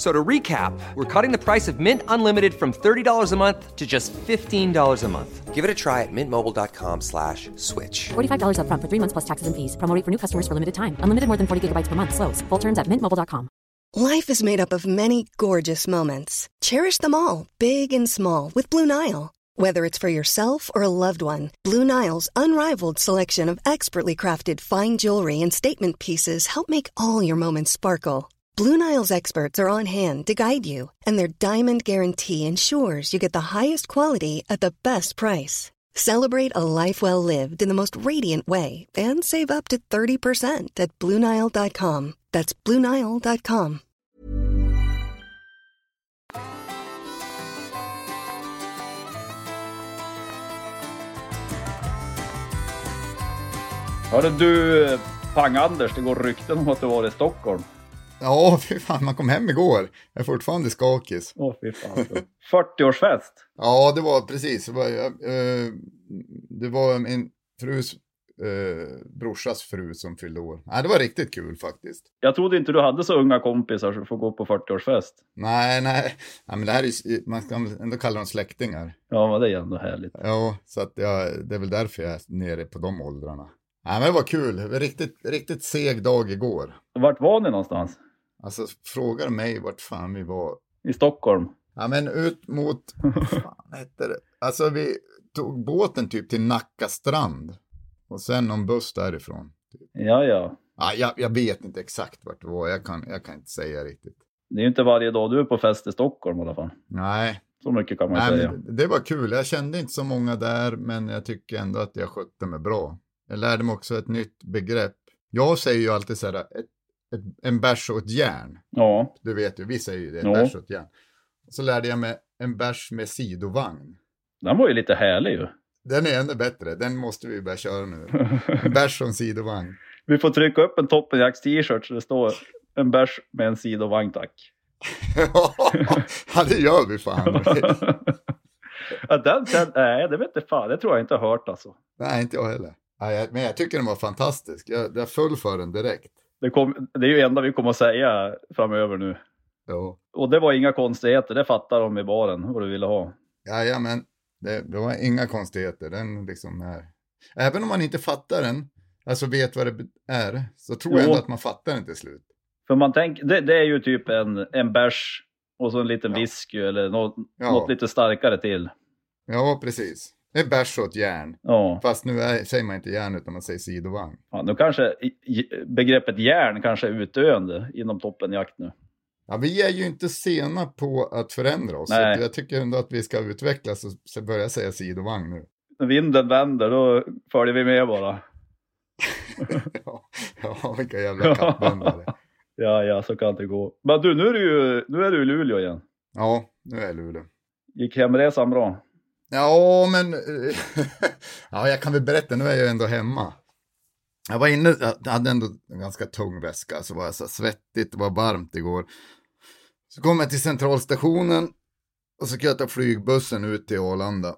F- So to recap, we're cutting the price of Mint Unlimited from $30 a month to just $15 a month. Give it a try at mintmobile.com slash switch. $45 upfront for three months plus taxes and fees. Promo rate for new customers for limited time. Unlimited more than 40 gigabytes per month. Slows. Full terms at mintmobile.com. Life is made up of many gorgeous moments. Cherish them all, big and small, with Blue Nile. Whether it's for yourself or a loved one, Blue Nile's unrivaled selection of expertly crafted fine jewelry and statement pieces help make all your moments sparkle. Blue Nile's experts are on hand to guide you, and their diamond guarantee ensures you get the highest quality at the best price. Celebrate a life well lived in the most radiant way and save up to 30% at BlueNile.com. That's BlueNile.com. Hörde du, Pang-Anders, det går rykten om att du var i Stockholm. Ja, fy fan, man kom hem igår. Jag är fortfarande skakis. Åh, fy fan. alltså. 40-årsfest. Ja, det var precis. Det var, eh, det var min frus eh, brorsas fru som fyllde år. Nej, det var riktigt kul faktiskt. Jag trodde inte du hade så unga kompisar som får gå på 40-årsfest. Nej, nej, nej men det här är man ska ändå kalla dem släktingar. Ja, men det är ändå härligt. Ja, så att jag, det är väl därför jag är nere på de åldrarna. Nej, men det var kul. Riktigt, riktigt seg dag igår. Vart var ni någonstans? Alltså, frågar mig vart fan vi var. I Stockholm? Ja, men ut mot, vad fan hette det? Alltså, vi tog båten typ till Nacka strand. Och sen någon buss därifrån. Ja, ja. Ja, jag, jag vet inte exakt vart det var. Jag kan, jag kan inte säga riktigt. Det är ju inte varje dag du är på fest i Stockholm i alla fall. Nej, Så mycket kan man Nej säga. men det var kul. Jag kände inte så många där, men jag tycker ändå att jag skötte mig bra. Jag lärde mig också ett nytt begrepp. Jag säger ju alltid så här, ett, ett, en bärs och ett järn. Ja, Du vet ju, vi säger ju det, en Ja. bärs och ett järn. Så lärde jag mig en bärs med sidovagn. den var ju lite härlig ju. Den är ännu bättre, den måste vi börja köra nu. En bärs och en sidovagn. Vi får trycka upp en Toppenjacks t-shirt så det står en bärs med en sidovagn tack. ja, det gör vi fan. ja, den, den, nej, det vet inte fan. Det tror jag inte har hört alltså. Nej, inte jag heller. Nej, men jag tycker den var fantastisk. Jag, jag föll för den direkt. Det, kom, det är ju det enda vi kommer att säga framöver nu. Ja. Och det var inga konstigheter, det fattar de i baren vad du ville ha. Jajamän, det, det var inga konstigheter. Den liksom är... Även om man inte fattar den, alltså vet vad det är, så tror jag Jo. ändå att man fattar den till slut. För man tänker, det, det är ju typ en, en bärs och så en liten whisky eller något, Ja. något lite starkare till. Ja, precis. Det är bärs och ett järn. Ja, Fast nu är, säger man inte järn utan man säger sidovagn. ja nu kanske begreppet järn kanske är utdöende inom toppenjakt nu. Ja, vi är ju inte sena på att förändra oss. Nej. jag tycker ändå att vi ska utvecklas och börja säga sidovagn nu. När vinden vänder då följer vi med bara. ja, ja, vilka jävla kappvändare. Ja, ja, så kan det gå. Men du, nu är du ju nu är du i Luleå igen. Ja, nu är jag i Luleå. Gick hemresan bra? Ja, men eh, ja, jag kan väl berätta, nu är jag ändå hemma. Jag var inne, jag hade ändå en ganska tung väska, så var jag så svettigt, det var varmt igår. Så kom jag till centralstationen och så ska jag ta flygbussen ut till Arlanda.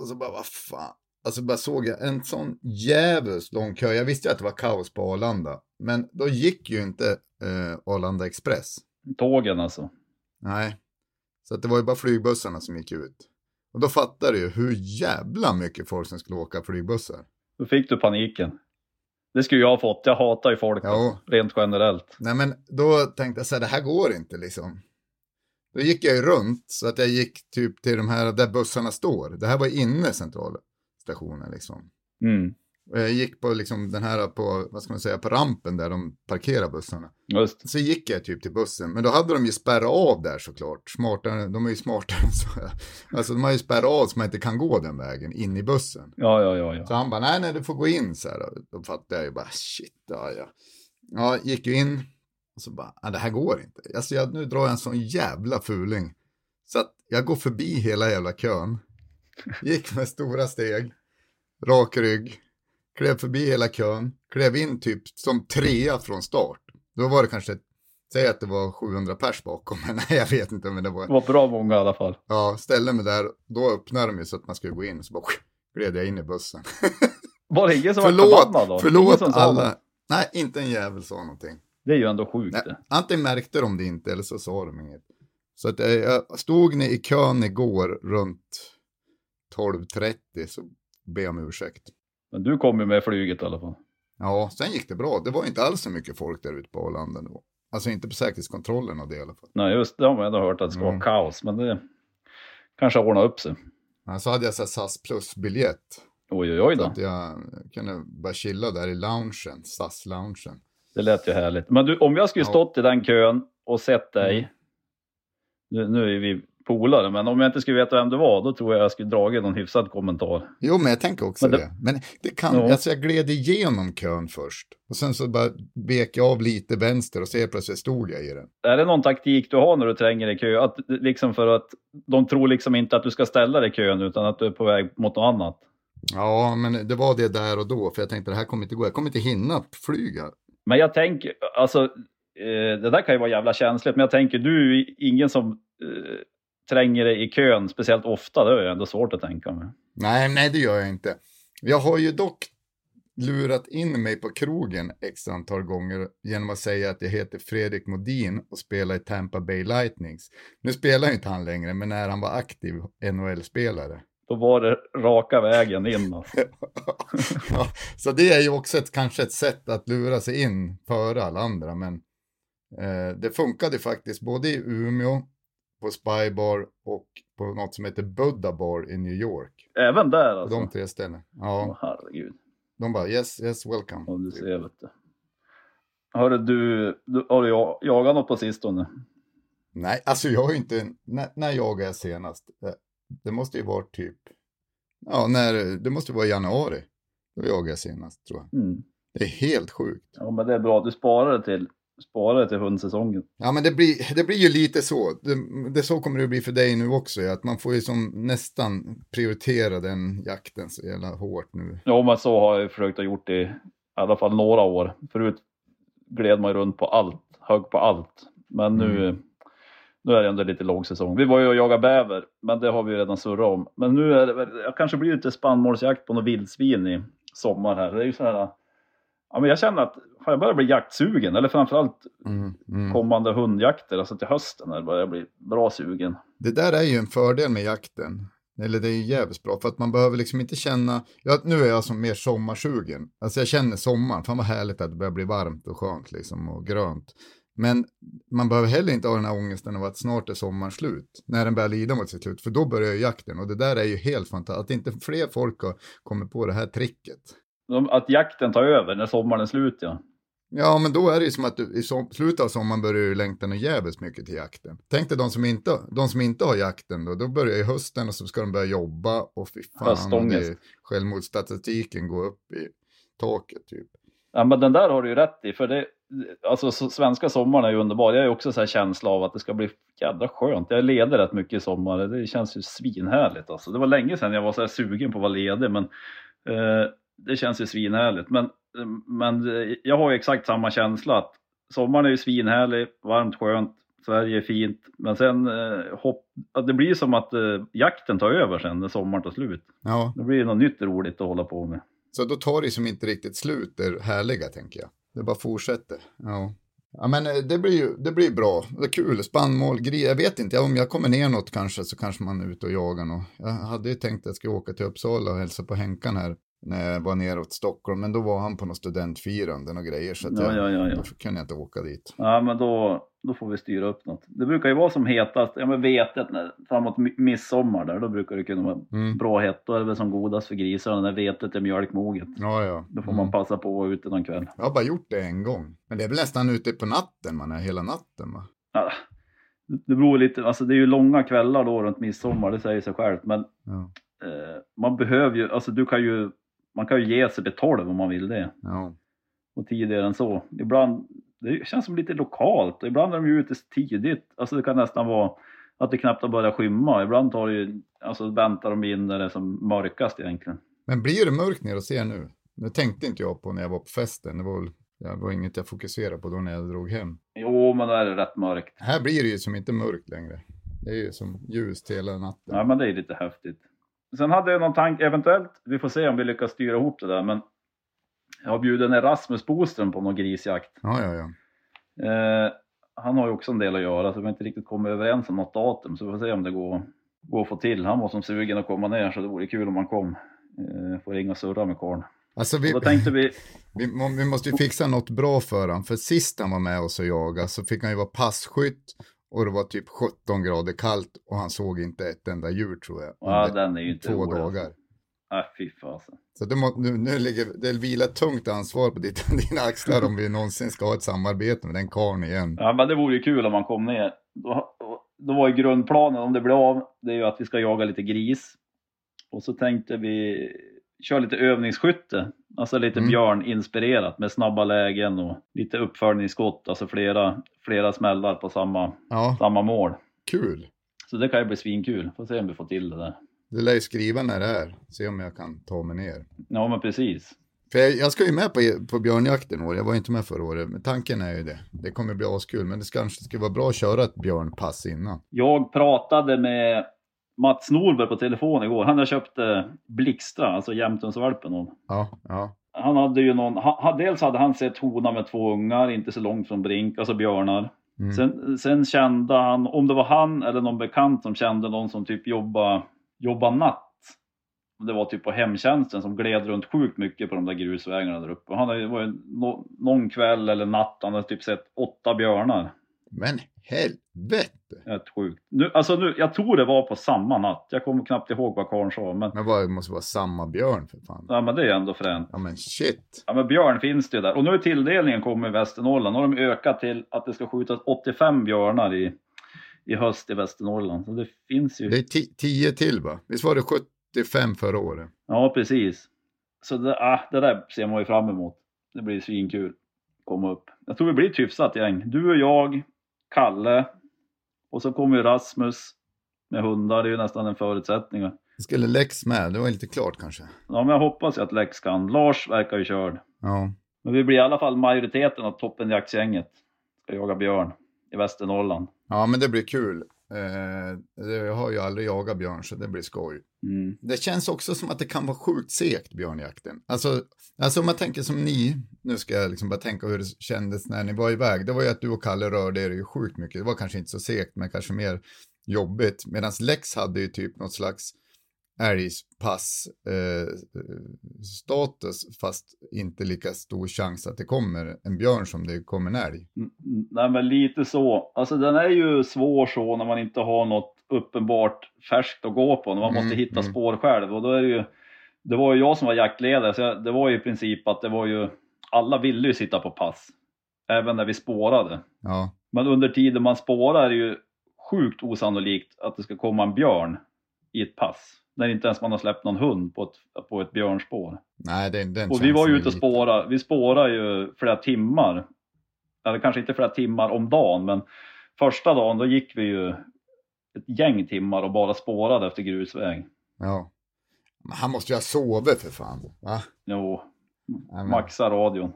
Och så bara, vad fan. Alltså bara såg jag en sån jävligt lång kö. Jag visste ju att det var kaos på Arlanda. Men då gick ju inte eh, Arlanda Express. Tågen alltså. Nej. Så att det var ju bara flygbussarna som gick ut. Och då fattade du ju hur jävla mycket folk som skulle åka flygbussar. Då fick du paniken. Det skulle jag ha fått. Jag hatar ju folk Ja. alltså, rent generellt. Nej men då tänkte jag så här, det här går inte liksom. Då gick jag ju runt så att jag gick typ till de här där bussarna står. Det här var inne centralstationen liksom. Mm. Jag gick på liksom den här på, vad ska man säga, på rampen där de parkerar bussarna. Just. Så gick jag typ till bussen, men då hade de ju spärrat av där såklart. Smartare, de är ju smartare än så. Alltså de har ju spärrat av så man inte kan gå den vägen in i bussen. Ja, ja, ja, ja. Så han bara, nej, nej, du får gå in så här. Då fattade jag ju bara, shit, ja, ja. Ja, gick ju in. Och så bara, ja, det här går inte. Alltså jag, nu drar jag en sån jävla fuling. Så att jag går förbi hela jävla kön. Gick med stora steg. Rak rygg. Klev förbi hela kön. Klev in typ som trea från start. Då var det kanske Säg att det var 700 pers bakom, men nej, jag vet inte. Men det var, Det var bra många i alla fall. ja, ställde mig där, då öppnade de ju så att man skulle gå in, så bara gled jag in i bussen. Var det ingen som var förbannad då? förlåt, förlåt alla. något? Nej, inte en jävel sa någonting. Det är ju ändå sjukt Nej, antingen märkte de det inte eller så sa de inget. Så att eh, jag stod ni i kön igår runt 12.30 så jag om ursäkt. Men du kom ju med flyget i alla fall. Ja, sen gick det bra. Det var inte alls så mycket folk där ute på Arlanda då. Alltså inte på säkerhetskontrollen och det i alla fall. Nej, just det har man ändå hört att det ska vara Mm. kaos. Men det kanske ordnar upp sig. Men så hade jag så SAS plus-biljett. Oj, oj, oj Så då. att jag kunde bara chilla där i loungen, SAS-loungen. Det lät ju härligt. Men du, om jag skulle Ja. stått i den kön och sett dig. Mm. Nu, nu är vi polare, men om jag inte skulle veta vem du var, då tror jag jag skulle dragit någon hyfsad kommentar. Jo, men jag tänker också Men det- det. Men det kan, Ja. alltså jag gled igenom kön först. Och sen så bara vek jag av lite vänster och så plötsligt stod jag i den. Är det någon taktik du har när du tränger i kö? Att, liksom för att de tror liksom inte att du ska ställa dig i kön, utan att du är på väg mot något annat. Ja, men det var det där och då. För jag tänkte det här kommer inte gå. Jag kommer inte hinna flyga. Men jag tänker, alltså, eh, det där kan ju vara jävla känsligt, men jag tänker du är ingen som eh, tränger dig i kön speciellt ofta. Det är ju ändå svårt att tänka mig. Nej, nej det gör jag inte. Jag har ju dock lurat in mig på krogen x antal gånger genom att säga att jag heter Fredrik Modin och spelar i Tampa Bay Lightnings. Nu spelar inte han längre, men när han var aktiv NHL-spelare. Då var det raka vägen in. Alltså. ja, så det är ju också ett, kanske ett sätt att lura sig in före alla andra, men eh, det funkade faktiskt både i Umeå, på Spybar och på något som heter Buddha Bar i New York. Även där På alltså. de tre ställen. Åh, Ja, herregud. de bara yes, yes, welcome. Om du ser, vet du. Hörru, du, du, har du ja- jagat något på sistone? Nej, alltså jag har inte, när, när jagade jag senast? Det, det måste ju vara typ, ja, när, det måste vara i januari. Då jagade jag senast tror jag. Mm. Det är helt sjukt. Ja, men det är bra. Du sparar det till, sparar det till hundsäsongen. Ja, men det blir, det blir ju lite så. Det, det så kommer det bli för dig nu också. Att man får ju som nästan prioritera den jakten så jävla hårt nu. Ja, men så har jag försökt att gjort det i alla fall några år. Förut gled man ju runt på allt, hög på allt. Men nu, nu är det ändå lite lågsäsong. Vi var ju och jagade bäver, men det har vi ju redan surrat om. Men nu är det jag kanske blir lite spannmålsjakt på något vildsvin i sommar här. Det är ju så här, ja men jag känner att fan, jag börjar bli jaktsugen, eller framförallt Mm, mm. kommande hundjakter, alltså till hösten när jag börjar bli bra sugen. Det där är ju en fördel med jakten. Eller det är ju jävligt bra för att man behöver liksom inte känna, ja, nu är jag som mer sommarsugen. Alltså jag känner sommaren, fan vad härligt att det börjar bli varmt och skönt liksom och grönt. Men man behöver heller inte ha den här ångesten av att snart är sommaren slut. När den börjar lida mot sitt slut, för då börjar ju jakten. Och det där är ju helt fantastiskt, att inte fler folk har kommit på det här tricket. De- Att jakten tar över när sommaren är slut ja. Ja, men då är det ju som att du, i som, slutet av sommaren börjar du längta något jävligt mycket till jakten. Tänk dig de som inte, de som inte har jakten då, då börjar ju hösten och så ska de börja jobba och fy fan, och det, självmordsstatistiken går upp i taket typ. Ja, men den där har du ju rätt i. För det, alltså, så, svenska sommaren är ju underbar. Jag har ju också så här känsla av att det ska bli jädra skönt. Jag leder rätt mycket i sommar. Det känns ju svinhärligt. Alltså. Det var länge sedan jag var så här sugen på att vara ledig. Men eh, det känns ju svinhärligt. Men, men jag har ju exakt samma känsla. att Sommaren är ju svinhärlig, varmt, skönt. Sverige är fint. Men sen eh, hopp, det blir som att eh, jakten tar över sen när sommaren tar slut. Ja, Det blir något nytt roligt att hålla på med. så då tar det som inte riktigt slut det härliga tänker jag. Det bara fortsätter. Ja. Ja men eh, det blir ju det blir bra, det är kul, spannmål, gris, jag vet inte, om jag kommer ner något kanske så kanske man är ute och jagar något. Jag hade ju tänkt att jag skulle åka till Uppsala och hälsa på Henkan här när jag var nere åt Stockholm, men då var han på något studentfirande och grejer så att Ja, jag, ja, ja, då kunde jag inte åka dit. Ja, men då, då får vi styra upp något. Det brukar ju vara som hetast, ja men vetet när, framåt mi- midsommar där, då brukar det kunna vara Mm. bra hett. Då är det väl som godast för grisarna när vetet är mjölkmoget. Ja, ja. Då får Mm. man passa på att vara ute någon kväll. Jag har bara gjort det en gång. Men det är väl nästan ute på natten man är hela natten va? Ja, det beror lite, alltså det är ju långa kvällar då runt midsommar, det säger sig självt. Men Ja. eh, man behöver ju, alltså du kan ju, man kan ju ge sig till 12 om man vill det. ja. Och tidigare än så. Ibland, det känns som lite lokalt. Ibland är de ju ute tidigt. Alltså det kan nästan vara att det knappt har börjat skymma. Ibland tar det ju, alltså väntar de in när det är som mörkast egentligen. Men blir det mörkt ner och ser nu? Det tänkte inte jag på när jag var på festen. Det var, det var inget jag fokuserade på då när jag drog hem. Jo, men då är det rätt mörkt. Här blir det ju som inte mörkt längre. Det är ju som ljust hela natten. Ja, men det är lite häftigt. Sen hade jag någon tanke, eventuellt, vi får se om vi lyckas styra ihop det där, men jag har bjudit ner Rasmus Boström på någon grisjakt. Ja, ja, ja. Eh, han har ju också en del att göra, så vi har inte riktigt kommit överens om något datum, så vi får se om det går, går att få till. Han var som sugen att komma ner, så det vore kul om han kom. Eh, får ringa och surra med karln. Alltså vi, vi, vi, vi måste ju fixa något bra för honom. För sist han var med oss och jagade så fick han ju vara passkytt och det var typ 17 grader kallt och han såg inte ett enda djur tror jag. ja den är ju inte två rolig, dagar. Alltså. Nej, fy fasen. Så det, må, nu, nu ligger, det vilar tungt ansvar på ditt, dina axlar om vi någonsin ska ha ett samarbete med den karln igen. Ja, men det vore ju kul om man kom ner. Då, då var ju grundplanen, om det blir av, det är ju att vi ska jaga lite gris. Och så tänkte vi köra lite övningsskytte, alltså lite Mm. björninspirerat med snabba lägen och lite uppföljningsskott, alltså flera, flera smällar på samma, Ja, samma mål. kul. Så det kan ju bli svinkul, får se om vi får till det där. Du lär ju skriva när det är, se om jag kan ta mig ner. Ja men precis. För jag, jag ska ju med på, på björnjakten år, jag var ju inte med förra året, men tanken är ju det. Det kommer bli askul, men det kanske skulle vara bra att köra ett björnpass innan. Jag pratade med Mats Norberg på telefon igår, han har köpt eh, Blixtra, alltså jämthundsvalpen av. Ja, ja. Han hade ju någon, ha, dels hade han sett hona med två ungar, inte så långt från Brink, alltså björnar. Mm. Sen, sen kände han, om det var han eller någon bekant som kände någon som typ jobba, jobba natt. Det var typ på hemtjänsten som gled runt sjukt mycket på de där grusvägarna där uppe. Han hade, det var ju nå, någon kväll eller natt, han hade typ sett åtta björnar. Men helvete! Rätt sjukt. Nu, alltså nu, jag tror det var på samma natt. Jag kommer knappt ihåg vad karln sa, men, Men vad, det måste vara samma björn för fan. ja, men det är ändå fränt. Ja men shit. Ja men björn finns det ju där. Och nu är tilldelningen kommit i Västernorrland. Nu har de ökat till att det ska skjutas 85 björnar i, i höst i Västernorrland. Så det finns ju. Det är ti- tio till va? Visst var det 75 förra året? Ja precis. Så det, ah, det där ser man ju fram emot. Det blir svinkul. Komma upp. Jag tror vi blir ett hyfsat gäng. Du och jag, Kalle och så kommer ju Rasmus med hundar. Det är ju nästan en förutsättning. Skulle Lex med, det var inte klart kanske. Ja men jag hoppas ju att Lex kan. Lars verkar ju körd. Ja. Men vi blir i alla fall majoriteten av toppenjaktsgänget. Ska jaga björn i Västernorrland. Ja men det blir kul. Eh, det- jag har ju aldrig jagat björn så det blir skoj. Mm. Det känns också som att det kan vara sjukt segt björnjakten. Alltså, alltså om man tänker som ni, nu ska jag liksom bara tänka hur det kändes när ni var iväg. Det var ju att du och Kalle rörde er ju sjukt mycket. Det var kanske inte så segt men kanske mer jobbigt. Medan Lex hade ju typ något slags älgpass eh, status fast inte lika stor chans att det kommer en björn som det kommer en älg. Nej men lite så. Alltså den är ju svår så när man inte har något uppenbart färskt att gå på. När man Mm, måste hitta mm. spår själv. Och då är det ju. Det var ju jag som var jaktledare så det var ju i princip att det var ju. Alla ville ju sitta på pass. Även när vi spårade. Ja, Men under tiden man spårar är det ju sjukt osannolikt att det ska komma en björn i ett pass. När inte ens man har släppt någon hund på ett, på ett björnspår. nej den, den Och vi var ju ute och lite- spåra. Vi spårade ju flera timmar. Eller kanske inte flera timmar om dagen, men första dagen då gick vi ju ett gäng timmar och bara spårade efter grusväg. Ja. Men han måste ju ha sovit för fan. Va? Jo, Nej, men- maxa radion.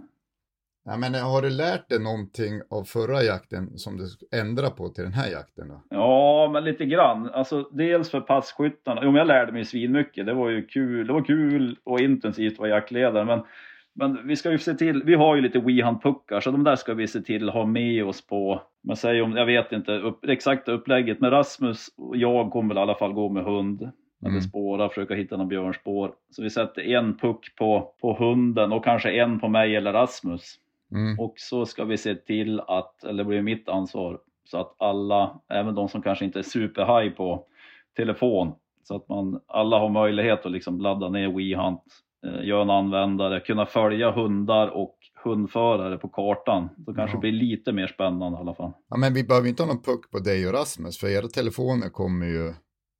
Ja, men har du lärt dig någonting av förra jakten som du ska ändra på till den här jakten då? Ja, men lite grann. Alltså dels för passkyttarna. Jo, men jag lärde mig svinmycket. Det var ju kul. Det var kul och intensivt att vara jaktledare. Men, men vi ska ju se till. Vi har ju lite WeHunt-puckar så de där ska vi se till att ha med oss på. Men säg om, jag vet inte upp, det exakta upplägget. Men Rasmus och jag kommer väl i alla fall gå med hund. Eller Mm. spåra, försöka hitta någon björnspår. Så vi sätter en puck på, på hunden och kanske en på mig eller Rasmus. Mm. Och så ska vi se till att, eller det blir mitt ansvar, så att alla, även de som kanske inte är superhaj på telefon, så att man, alla har möjlighet att liksom ladda ner WeHunt, eh, göra en användare, kunna följa hundar och hundförare på kartan. Då kanske Ja. blir lite mer spännande i alla fall. Ja, men vi behöver inte ha någon puck på dig och Rasmus, för era telefoner kommer ju,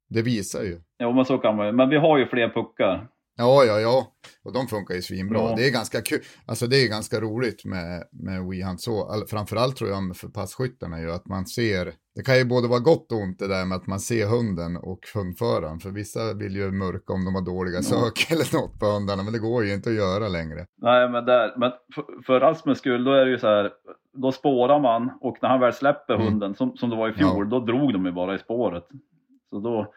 det visar ju. Jo men så kan man ju. Men vi har ju fler puckar. Ja, ja, ja. Och de funkar ju svinbra. Ja. Det är ganska kul. Alltså det är ganska roligt med, med WeHunt så. All- Framförallt tror jag för passkyttarna ju att man ser. Det kan ju både vara gott och ont det där med att man ser hunden och hundföraren. För vissa vill ju mörka om de har dåliga sök eller något på hundarna. Men det går ju inte att göra längre. Nej, men, där, men för, för Rasmus skull, då är det ju så här. Då spårar man och när han väl släpper Mm. hunden, som, som det var i fjol, då drog de ju bara i spåret. Så då,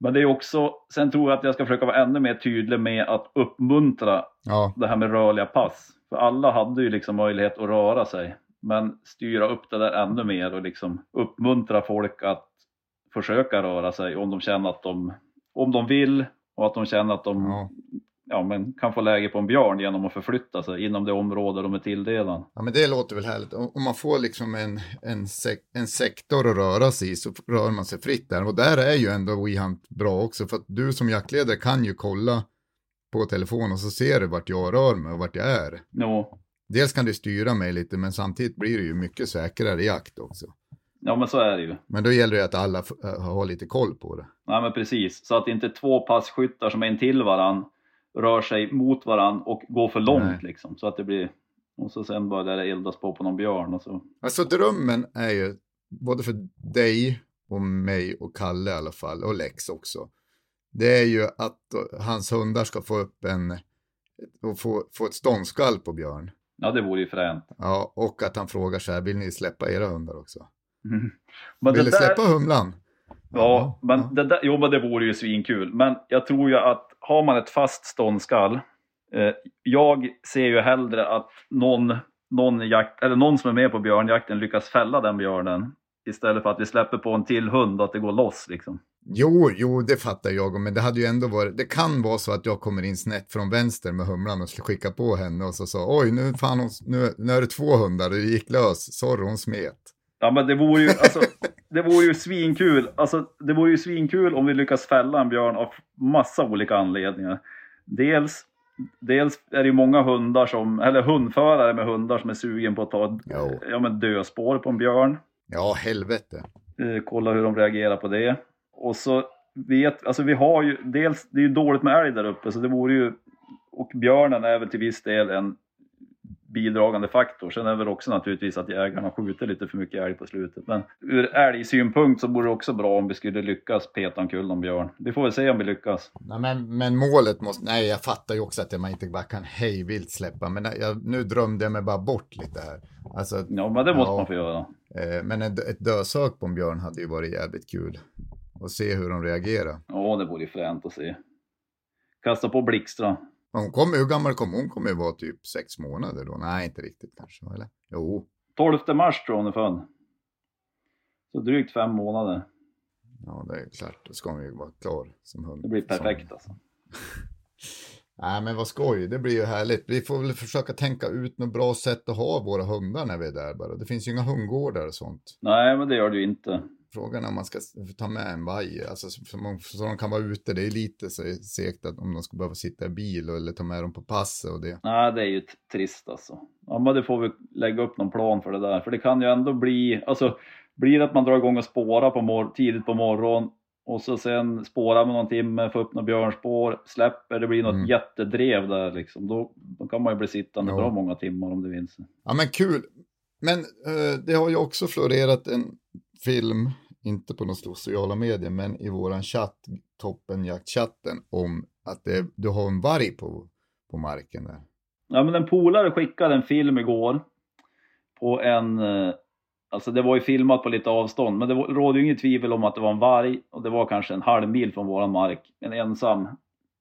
men det är också, sen tror jag att jag ska försöka vara ännu mer tydlig med att uppmuntra Ja, det här med rörliga pass. För alla hade ju liksom möjlighet att röra sig. Men styra upp det där ännu mer och liksom uppmuntra folk att försöka röra sig om de känner att de, om de vill och att de känner att de ja. Ja, men kan få läge på en björn genom att förflytta sig inom det område de är tilldelade. Ja, men det låter väl härligt. Om man får liksom en, en, sek en sektor att röra sig i så rör man sig fritt där. Och där är ju ändå WeHunt bra också. För att du som jaktledare kan ju kolla på telefon och så ser du vart jag rör mig och vart jag är. Jo, Dels kan du styra mig lite men samtidigt blir det ju mycket säkrare jakt också. ja men så är det ju. Men då gäller det att alla har lite koll på det. Nej men precis, så att inte två passkyttar som är in till varann rör sig mot varann och går för långt Nej. liksom. Så att det blir, och så sen börjar det eldas på på någon björn och så. Alltså drömmen är ju både för dig och mig och Kalle i alla fall och Lex också. Det är ju att hans hundar ska få upp en och få, få ett ståndskall på Björn. Ja det vore ju fränt. Ja, och att han frågar så här, vill ni släppa era hundar också? Men vill ni där- släppa humlan? Ja, men det där, jo men det vore ju svinkul. Men jag tror ju att har man ett fast ståndskall. Eh, jag ser ju hellre att någon, någon, jakt, eller någon som är med på björnjakten lyckas fälla den björnen. Istället för att vi släpper på en till hund och att det går loss liksom. Jo, jo, det fattar jag, men det hade ju ändå varit, det kan vara så att jag kommer in snett från vänster med humlan och skickar på henne och så sa, oj, nu, fan, hon, nu, nu är det två hundar, det gick lös, sorry, hon smet. Ja men det vore ju, alltså, det vore ju svinkul. Alltså, det vore ju svinkul om vi lyckas fälla en björn av massa olika anledningar. Dels, dels är det ju många hundar som, eller hundförare med hundar som är sugen på att ta Jo. ja, men dödspår på en björn. Ja, helvete. Eh, kolla hur de reagerar på det. Och så vet, alltså vi har ju, dels, det är ju dåligt med älg där uppe så det vore ju, och björnen är väl till viss del en bidragande faktor. Sen är väl också naturligtvis att jägarna skjuter lite för mycket älg på slutet. Men ur älgsynpunkt så vore det också bra om vi skulle lyckas peta omkull någon björn. Vi får väl se om vi lyckas. Nej, men, men målet måste, nej jag fattar ju också att man inte bara kan hejvilt släppa, men jag, nu drömde jag mig bara bort lite här. Alltså, Ja, men det måste Ja. man få göra. eh, men ett, ett dödsök på en björn hade ju varit jävligt kul. Och se hur de reagerar. Ja, det vore ju fränt att se. Kasta på blixtra. Hon kom, hur gammal kom hon? kommer ju vara typ sex månader då. Nej, inte riktigt kanske, eller? Jo. 12 mars tror jag hon är född. Så drygt fem månader. Ja, det är klart. Då ska hon ju vara klar som hund. Det blir perfekt alltså. Nej, men vad skoj. Det blir ju härligt. Vi får väl försöka tänka ut något bra sätt att ha våra hundar när vi är där bara. Det finns ju inga hundgårdar och sånt. Nej, men det gör det ju inte. Frågan är om man ska ta med en vajer, alltså så, så, man, så de kan vara ute. Det är lite så segt att om de ska behöva sitta i bil eller ta med dem på passet och det. Nej, det är ju trist alltså. Ja, men det får vi lägga upp någon plan för det där. För det kan ju ändå bli, alltså blir det att man drar igång och spårar på mor- tidigt på morgonen och så sen spårar man någon timme, får upp några björnspår, släpper, det blir något Mm. jättedrev där liksom. Då, då kan man ju bli sittande Ja. bra många timmar om det sig. Ja, men kul. Men eh, det har ju också florerat en film, inte på några sociala medier, men i våran chatt, toppenjaktchatten, om att det, du har en varg på, på marken där. Ja, men en polare skickade en film igår på en, eh, alltså det var ju filmat på lite avstånd, men det råder ju inget tvivel om att det var en varg och det var kanske en halv mil från våran mark. En ensam, i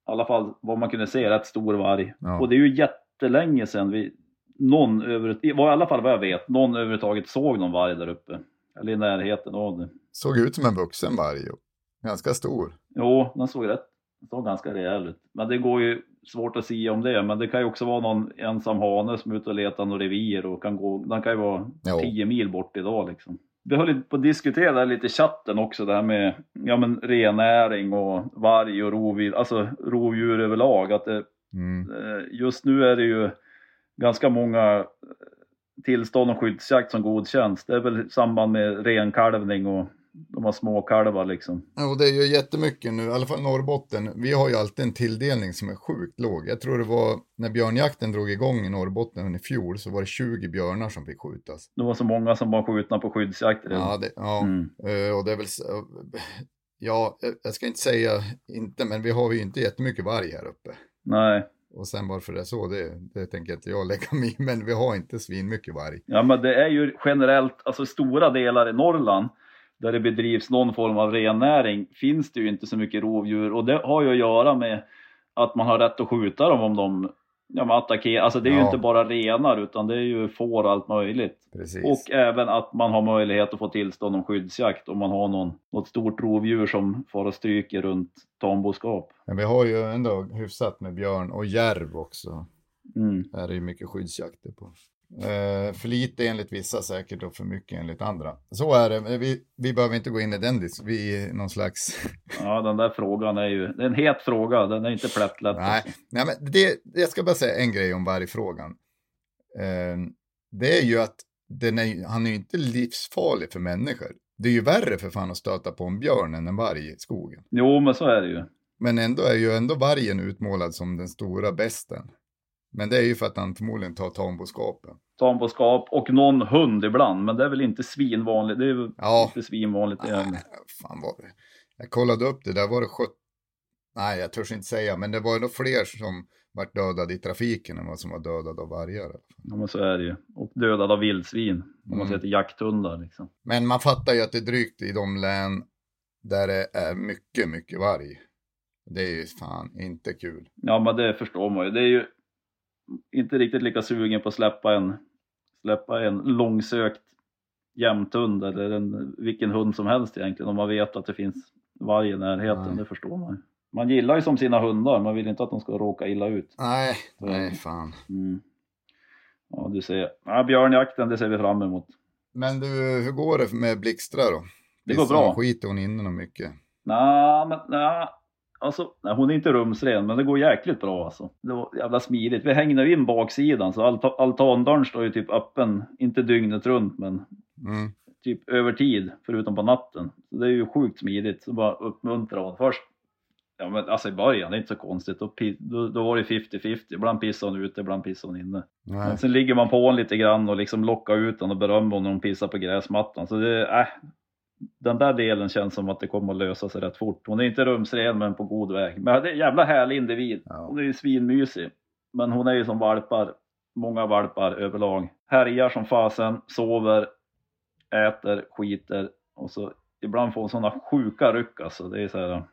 alla fall vad man kunde se, rätt stor varg. Ja. Och det är ju jättelänge sedan vi, någon över, i alla fall vad jag vet, någon överhuvudtaget såg någon varg där uppe. Eller i närheten av det. Såg ut som en vuxen varg, ganska stor. Jo, den såg rätt, den såg ganska rejäl ut. Men det går ju svårt att säga om det. Men det kan ju också vara någon ensam hane som är ute och letar något revir och kan gå, den kan ju vara Jo. 10 mil bort idag liksom. Vi höll på att diskutera lite i chatten också, det här med ja, men rennäring och varg och rovdjur, alltså rovdjur överlag. Att det, Mm. eh, just nu är det ju ganska många tillstånd om skyddsjakt som godkänns. Det är väl i samband med renkalvning och De har små kalvar liksom. Och det är ju jättemycket nu, i alla fall Norrbotten. Vi har ju alltid en tilldelning som är sjukt låg. Jag tror det var när björnjakten drog igång i Norrbotten i fjol så var det 20 björnar som fick skjutas. Det var så många som var skjutna på skyddsjakt redan. Ja, det, ja. Mm. Eh, och det är väl, så- ja, jag- jag ska inte säga inte, men vi har ju inte jättemycket varg här uppe. Nej, och sen varför det är så, det, det tänker inte jag lägga mig i, men vi har inte svin mycket varg. ja men det är ju generellt, alltså stora delar i Norrland där det bedrivs någon form av rennäring finns det ju inte så mycket rovdjur och det har ju att göra med att man har rätt att skjuta dem om de ja, men attackerar. Alltså det är ju Ja. inte bara renar utan det är ju får och allt möjligt. Precis. Och även att man har möjlighet att få tillstånd om skyddsjakt om man har någon, något stort rovdjur som far och stryker runt tamboskap. Men vi har ju ändå hyfsat med björn och järv också. Mm. Här är det ju mycket skyddsjakter på. Eh, för lite enligt vissa säkert och för mycket enligt andra. Så är det, vi, vi behöver inte gå in i den, vi är någon slags... Ja, den där frågan är ju, det är en het fråga, den är inte plättlätt. Nej, nej men det, jag ska bara säga en grej om vargfrågan. Eh, det är ju att är, han är ju inte livsfarlig för människor. Det är ju värre för fan att stöta på en björn än en varg i skogen. Jo, men så är det ju. Men ändå är ju ändå vargen utmålad som den stora besten. Men det är ju för att han förmodligen tar tamboskapen. Tamboskap och någon hund ibland, men det är väl inte svinvanligt. Det är väl Ja. inte svinvanligt igen. Nej, fan var det? Jag kollade upp det, där var det 70... Nej, jag törs inte säga, men det var nog fler som vart dödade i trafiken än vad som var dödade av vargar. Ja, men så är det ju. Och dödad av vildsvin, om man Mm. ser till jakthundar liksom. Men man fattar ju att det är drygt i de län där det är mycket, mycket varg. Det är ju fan inte kul. Ja, men det förstår man ju. Det är ju inte riktigt lika sugen på att släppa en, släppa en långsökt jämthund eller en, vilken hund som helst egentligen om man vet att det finns varg i närheten. Nej. Det förstår man. Man gillar ju som sina hundar, man vill inte att de ska råka illa ut. Nej, nej fan. Mm. Ja, du ser. Ja, björnjakten, det ser vi fram emot. Men du, hur går det med Blixtra då? Det går bra. Skiter hon inne något mycket? Nej, men nej. Alltså, nej, hon är inte rumsren, men det går jäkligt bra alltså. Det var jävla smidigt. Vi hängde in baksidan, så alta, altandörren står ju typ öppen, inte dygnet runt, men Mm. typ över tid, förutom på natten. Så det är ju sjukt smidigt. Så bara uppmuntra hon. Först, ja men alltså i början, det är inte så konstigt. Då, då, då var det 50-50. Ibland pissade hon ute, ibland pissade hon inne. Nej. Men sen ligger man på hon lite grann och liksom lockar ut henne och berömmer hon när hon pissar på gräsmattan. Så det, äh, den där delen känns som att det kommer att lösa sig rätt fort. Hon är inte rumsren men på god väg. Men det är en jävla härlig individ. Hon är ju svinmysig. Men hon är ju som valpar, många valpar överlag. Härjar som fasen, sover, äter, skiter och så ibland får hon sådana sjuka ryck alltså. Det är så här,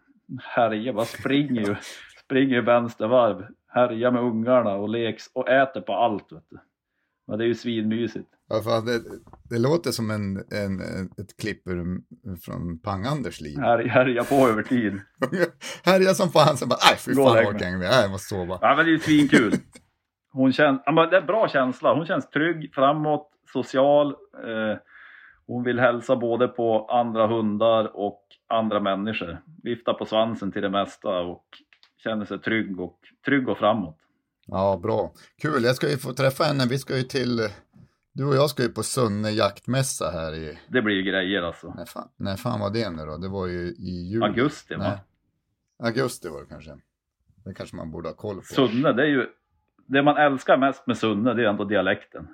härjar, bara springer ju, springer ju vänstervarv, härjar med ungarna och leks och äter på allt vet du. Men det är ju svinmysigt. Ja, fan, det, det låter som en, en, ett klipp ur, från Pang-Anders liv. Här, härjar på över tid. Härja som fan, sen bara, nej fy Gå fan jag orkar inte jag måste sova. Ja men det är ju svinkul. Hon känns, ja, men det är en bra känsla. Hon känns trygg, framåt, social. Eh, hon vill hälsa både på andra hundar och andra människor. Vifta på svansen till det mesta och känner sig trygg och, trygg och framåt. Ja, bra. Kul, jag ska ju få träffa henne, vi ska ju till, du och jag ska ju på Sunne jaktmässa här i, Det blir ju grejer alltså. när fan, när fan var det nu då? Det var ju i juli. Augusti va? Nej, augusti var det kanske. Det kanske man borde ha koll på. Sunne, det är ju... Det man älskar mest med Sunne, det är ändå dialekten.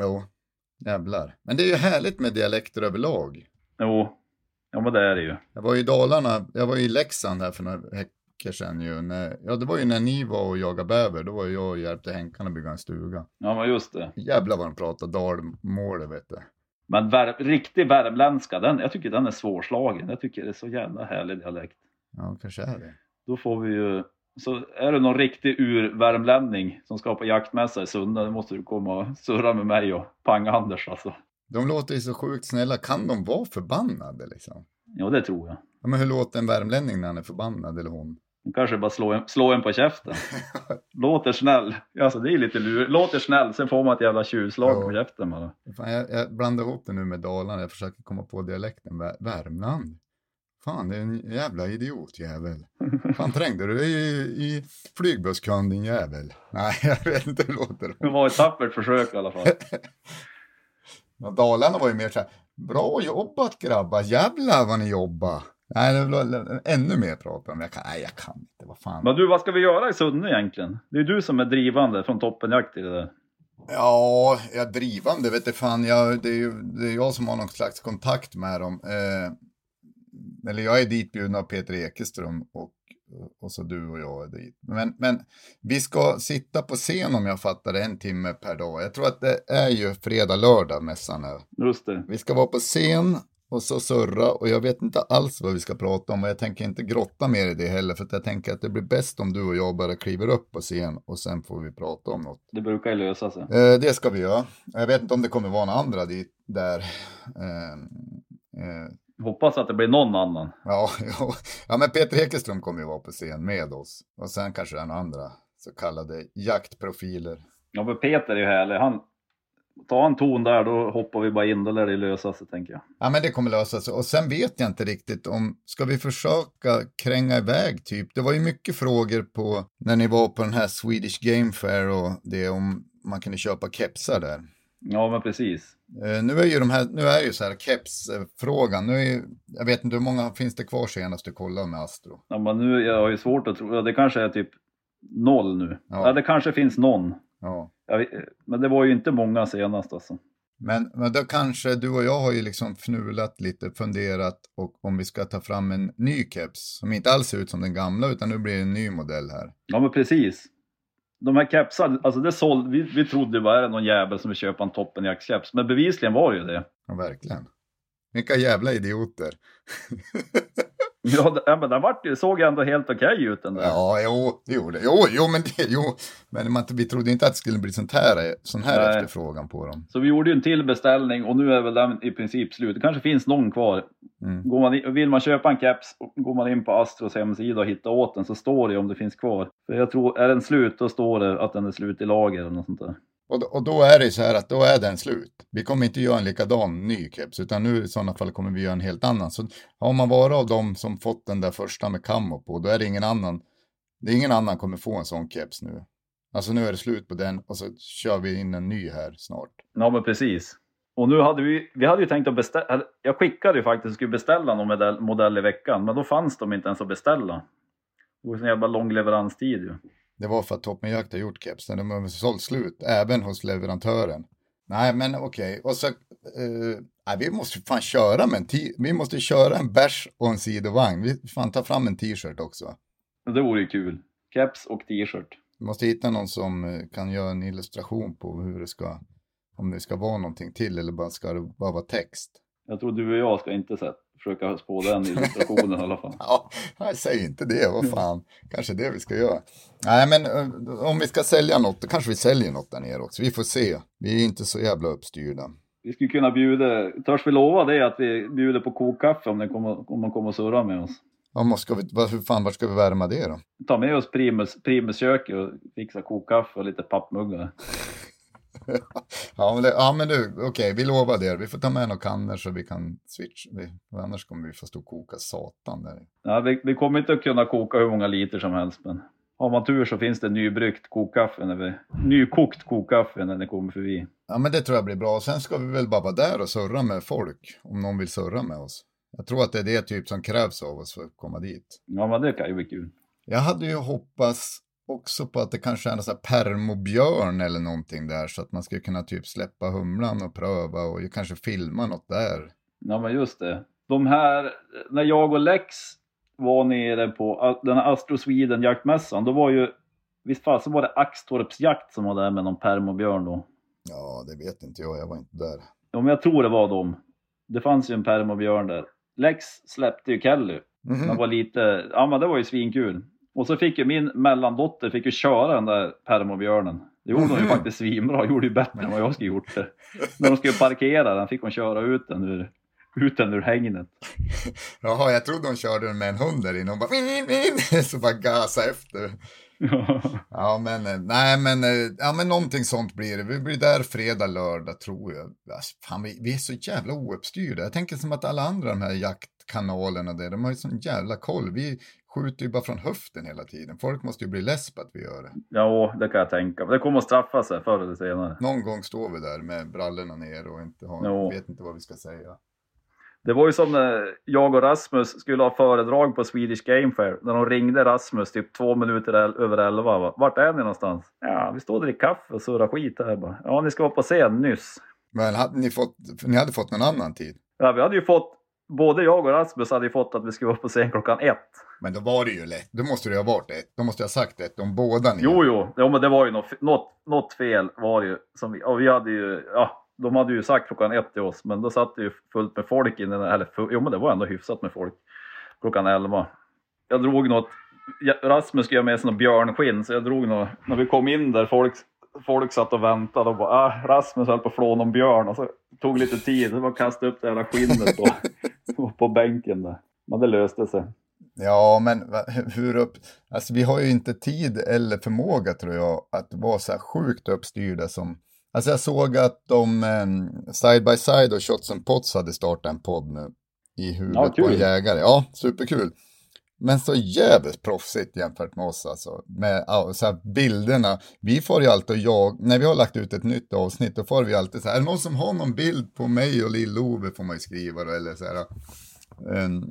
Jo, jävlar. Men det är ju härligt med dialekter överlag. Jo, ja men det är det ju. Jag var i Dalarna, jag var i Leksand här för några veckor sedan ju. När, ja, det var ju när ni var och jagade bäver. Då var jag och hjälpte Henkan att bygga en stuga. Ja men just det. Jävlar vad de pratar dalmål, vet du. Men vär, riktig värmländska, den, jag tycker den är svårslagen. Jag tycker det är så jävla härlig dialekt. Ja, kanske är det. Då får vi ju... Så är det någon riktig ur-värmlänning som ska på jaktmässa i Sunne, då måste du komma och surra med mig och Pang-Anders alltså. De låter ju så sjukt snälla. Kan de vara förbannade liksom? Ja, det tror jag. Ja, men hur låter en värmlänning när han är förbannad eller hon? Hon kanske bara slår en, slår en på käften. Låter snäll. Alltså det är lite lur. Låter snäll, sen får man ett jävla tjuvslag Ja. på käften bara. Fan, jag, jag blandar ihop det nu med Dalarna. Jag försöker komma på dialekten. Vär- Värmland. Fan, det är en jävla idiotjävel. Fan, trängde du dig i, i flygbusskön din jävel? Nej, jag vet inte hur det låter. Det var ett tappert försök i alla fall. Dalarna var ju mer så här, Bra jobbat grabbar, jävlar vad ni jobbar. Nej, det vill ännu mer prata om. Jag kan, nej, jag kan inte. Vad fan. Men du, vad ska vi göra i Sunne egentligen? Det är du som är drivande från toppenjakt i det där. Ja, jag drivande vet du fan. Jag, det, är ju, det är jag som har någon slags kontakt med dem. Eh, eller jag är ditbjuden av Peter Ekeström och, och så du och jag är dit. Men, men vi ska sitta på scen om jag fattar det, en timme per dag. Jag tror att det är ju fredag, lördag mässan är. Just det. Vi ska vara på scen och så surra och jag vet inte alls vad vi ska prata om och jag tänker inte grotta mer i det heller för att jag tänker att det blir bäst om du och jag bara kliver upp på scen och sen får vi prata om något. Det brukar ju lösa sig. Eh, det ska vi göra. Jag vet inte om det kommer vara några andra dit, där. Eh, eh, Hoppas att det blir någon annan. ja, ja, ja, men Peter Ekeström kommer ju vara på scen med oss och sen kanske det är några andra så kallade jaktprofiler. Ja, men Peter är ju härlig. Han, ta en ton där, då hoppar vi bara in. Då lär det lösa sig, tänker jag. Ja, men det kommer lösa sig. Och sen vet jag inte riktigt om, ska vi försöka kränga iväg typ? Det var ju mycket frågor på, när ni var på den här Swedish Game Fair och det om man kunde köpa kepsar där. Ja, men precis. Eh, nu är ju de här, nu är ju så här kepsfrågan, nu är ju, jag vet inte hur många finns det kvar senast du kollade med Astro? Ja, men nu, jag har ju svårt att tro, det kanske är typ noll nu. Ja. Ja, det kanske finns någon. Ja. Jag men det var ju inte många senast alltså. Men, men då kanske du och jag har ju liksom fnulat lite, funderat och om vi ska ta fram en ny keps som inte alls ser ut som den gamla utan nu blir det en ny modell här. Ja, men precis. De här kepsarna, alltså det såld, vi, vi trodde bara det någon jävel som vill köpa en toppenjaktskeps. Men bevisligen var det ju det. Ja, verkligen. Vilka jävla idioter. Ja, men den vart ju, såg ändå helt okej ut den där. Ja, jo, det gjorde Jo, jo, men, det, jo, men man, vi trodde inte att det skulle bli sånt här, sån här Nej. efterfrågan på dem. Så vi gjorde ju en till beställning och nu är väl den i princip slut. Det kanske finns någon kvar. Mm. Går man in, vill man köpa en keps, går man in på Astros hemsida och hittar åt den så står det om det finns kvar. För jag tror, är den slut då står det att den är slut i lager eller något sånt där. Och, då- och då är det så här att då är den slut. Vi kommer inte göra en likadan ny keps, utan nu i sådana fall kommer vi göra en helt annan. Så har man varit av dem som fått den där första med kammo på, då är det ingen annan. Det är ingen annan kommer få en sån keps nu. Alltså nu är det slut på den och så kör vi in en ny här snart. Ja men precis. Och nu hade vi, vi hade ju tänkt att beställa, jag skickade ju faktiskt och skulle beställa någon modell, modell i veckan, men då fanns de inte ens att beställa. Det var ju sån jävla lång leveranstid ju. Det var för att Toppenjakt har gjort kepsen. De har sålt slut, även hos leverantören. Nej, men okej. Och så, eh, nej, vi måste fan köra med en t- Vi måste köra en bärs och en sidovagn. Vi fan ta fram en t-shirt också. Det vore ju kul. Keps och t-shirt. Vi måste hitta någon som eh, kan göra en illustration på hur det ska, om det ska vara någonting till eller bara ska det bara vara text. Jag tror du och jag ska inte så, försöka spå den illustrationen i alla fall. Ja, nej, säg inte det, vad fan. Kanske det vi ska göra. Nej, men eh, om vi ska sälja något, då kanske vi säljer något där nere också. Vi får se. Vi är inte så jävla uppstyrda. Vi skulle kunna bjuda, törs vi lova det att vi bjuder på kokkaffe om, kommer, om man kommer och surrar med oss? Ja, måste, ska vi, vad, hur fan, vart ska vi värma det då? Ta med oss Primus, Primus köket och fixa kokkaffe och lite pappmuggar. Ja, men, det, ja, men du, okej, vi lovar det. Vi får ta med några kannor så vi kan switcha. Vi, annars kommer vi få stå och koka satan där. Ja, vi, vi kommer inte att kunna koka hur många liter som helst, men har man tur så finns det nybryggt kokkaffe, när vi, nykokt kokkaffe när ni kommer förbi. Ja, men det tror jag blir bra. Sen ska vi väl bara vara där och surra med folk, om någon vill surra med oss. Jag tror att det är det typ som krävs av oss för att komma dit. Ja, men det kan ju bli kul. Jag hade ju hoppats också på att det kanske är en sån här permobjörn eller någonting där så att man skulle kunna typ släppa humlan och pröva och kanske filma något där. Ja, men just det. De här, när jag och Lex var nere på den här Astro Sweden jaktmässan, då var ju, visst fasen var det Axtorps jakt som var där med någon permobjörn då? Ja, det vet inte jag, jag var inte där. Ja, men jag tror det var dem. Det fanns ju en permobjörn där. Lex släppte ju Kelly. Mhm. Den var lite, ja men det var ju svinkul. Och så fick ju min mellandotter fick ju köra den där permobjörnen. Det gjorde hon ju faktiskt svinbra, gjorde ju bättre än vad jag skulle gjort det. När de skulle parkera den fick hon köra ut den ur, ut den ur hängnet. Jaha, jag trodde hon körde den med en hund där inne och bara vin, vin, så bara gasa efter. Ja, men eh, nej, men, eh, ja, men någonting sånt blir det. Vi blir där fredag, lördag tror jag. Alltså, fan, vi, vi är så jävla ouppstyrda. Jag tänker som att alla andra de här jaktkanalerna där, de har ju sån jävla koll. Vi skjuter ju bara från höften hela tiden. Folk måste ju bli less på att vi gör det. Ja, det kan jag tänka. Det kommer att straffa sig förr eller senare. Någon gång står vi där med brallorna ner och inte har, Jo. vet inte vad vi ska säga. Det var ju som när jag och Rasmus skulle ha föredrag på Swedish Game Fair. När de ringde Rasmus typ två minuter över elva. va. Vart är ni någonstans? Ja, vi står och dricker kaffe och surrar skit här bara. Ja, ni ska vara på scen nyss. Men hade ni, fått, ni hade fått någon annan tid? Ja, vi hade ju fått, både jag och Rasmus hade ju fått att vi skulle vara på scen klockan ett. Men då var det ju lätt. Då måste det ha varit ett. Då måste jag ha sagt ett om båda ni. Jo, jo, ja, men det var ju något, något, något fel var det ju. Som vi, och vi hade ju, ja, de hade ju sagt klockan ett till oss, men då satt det ju fullt med folk inne, eller jo men det var ändå hyfsat med folk klockan elva. Jag drog något, Rasmus skulle göra med sig något björnskinn, så jag drog något, när vi kom in där, folk, folk satt och väntade och bara, ah, Rasmus höll på att flå någon björn och så tog lite tid, så var kasta upp det jävla skinnet på, på bänken där. Men det löste sig. Ja, men hur upp... Alltså vi har ju inte tid eller förmåga tror jag att vara så här sjukt uppstyrda som... Alltså jag såg att de eh, Side by Side och Shots and Pots hade startat en podd nu i huvudet Ja, på en jägare. Ja, superkul. Men så jävligt proffsigt jämfört med oss alltså. Med så här, bilderna. Vi får ju alltid och jag, när vi har lagt ut ett nytt avsnitt, då får vi alltid så här, är det någon som har någon bild på mig och Lill-Ove får man ju skriva då, eller så här. Um,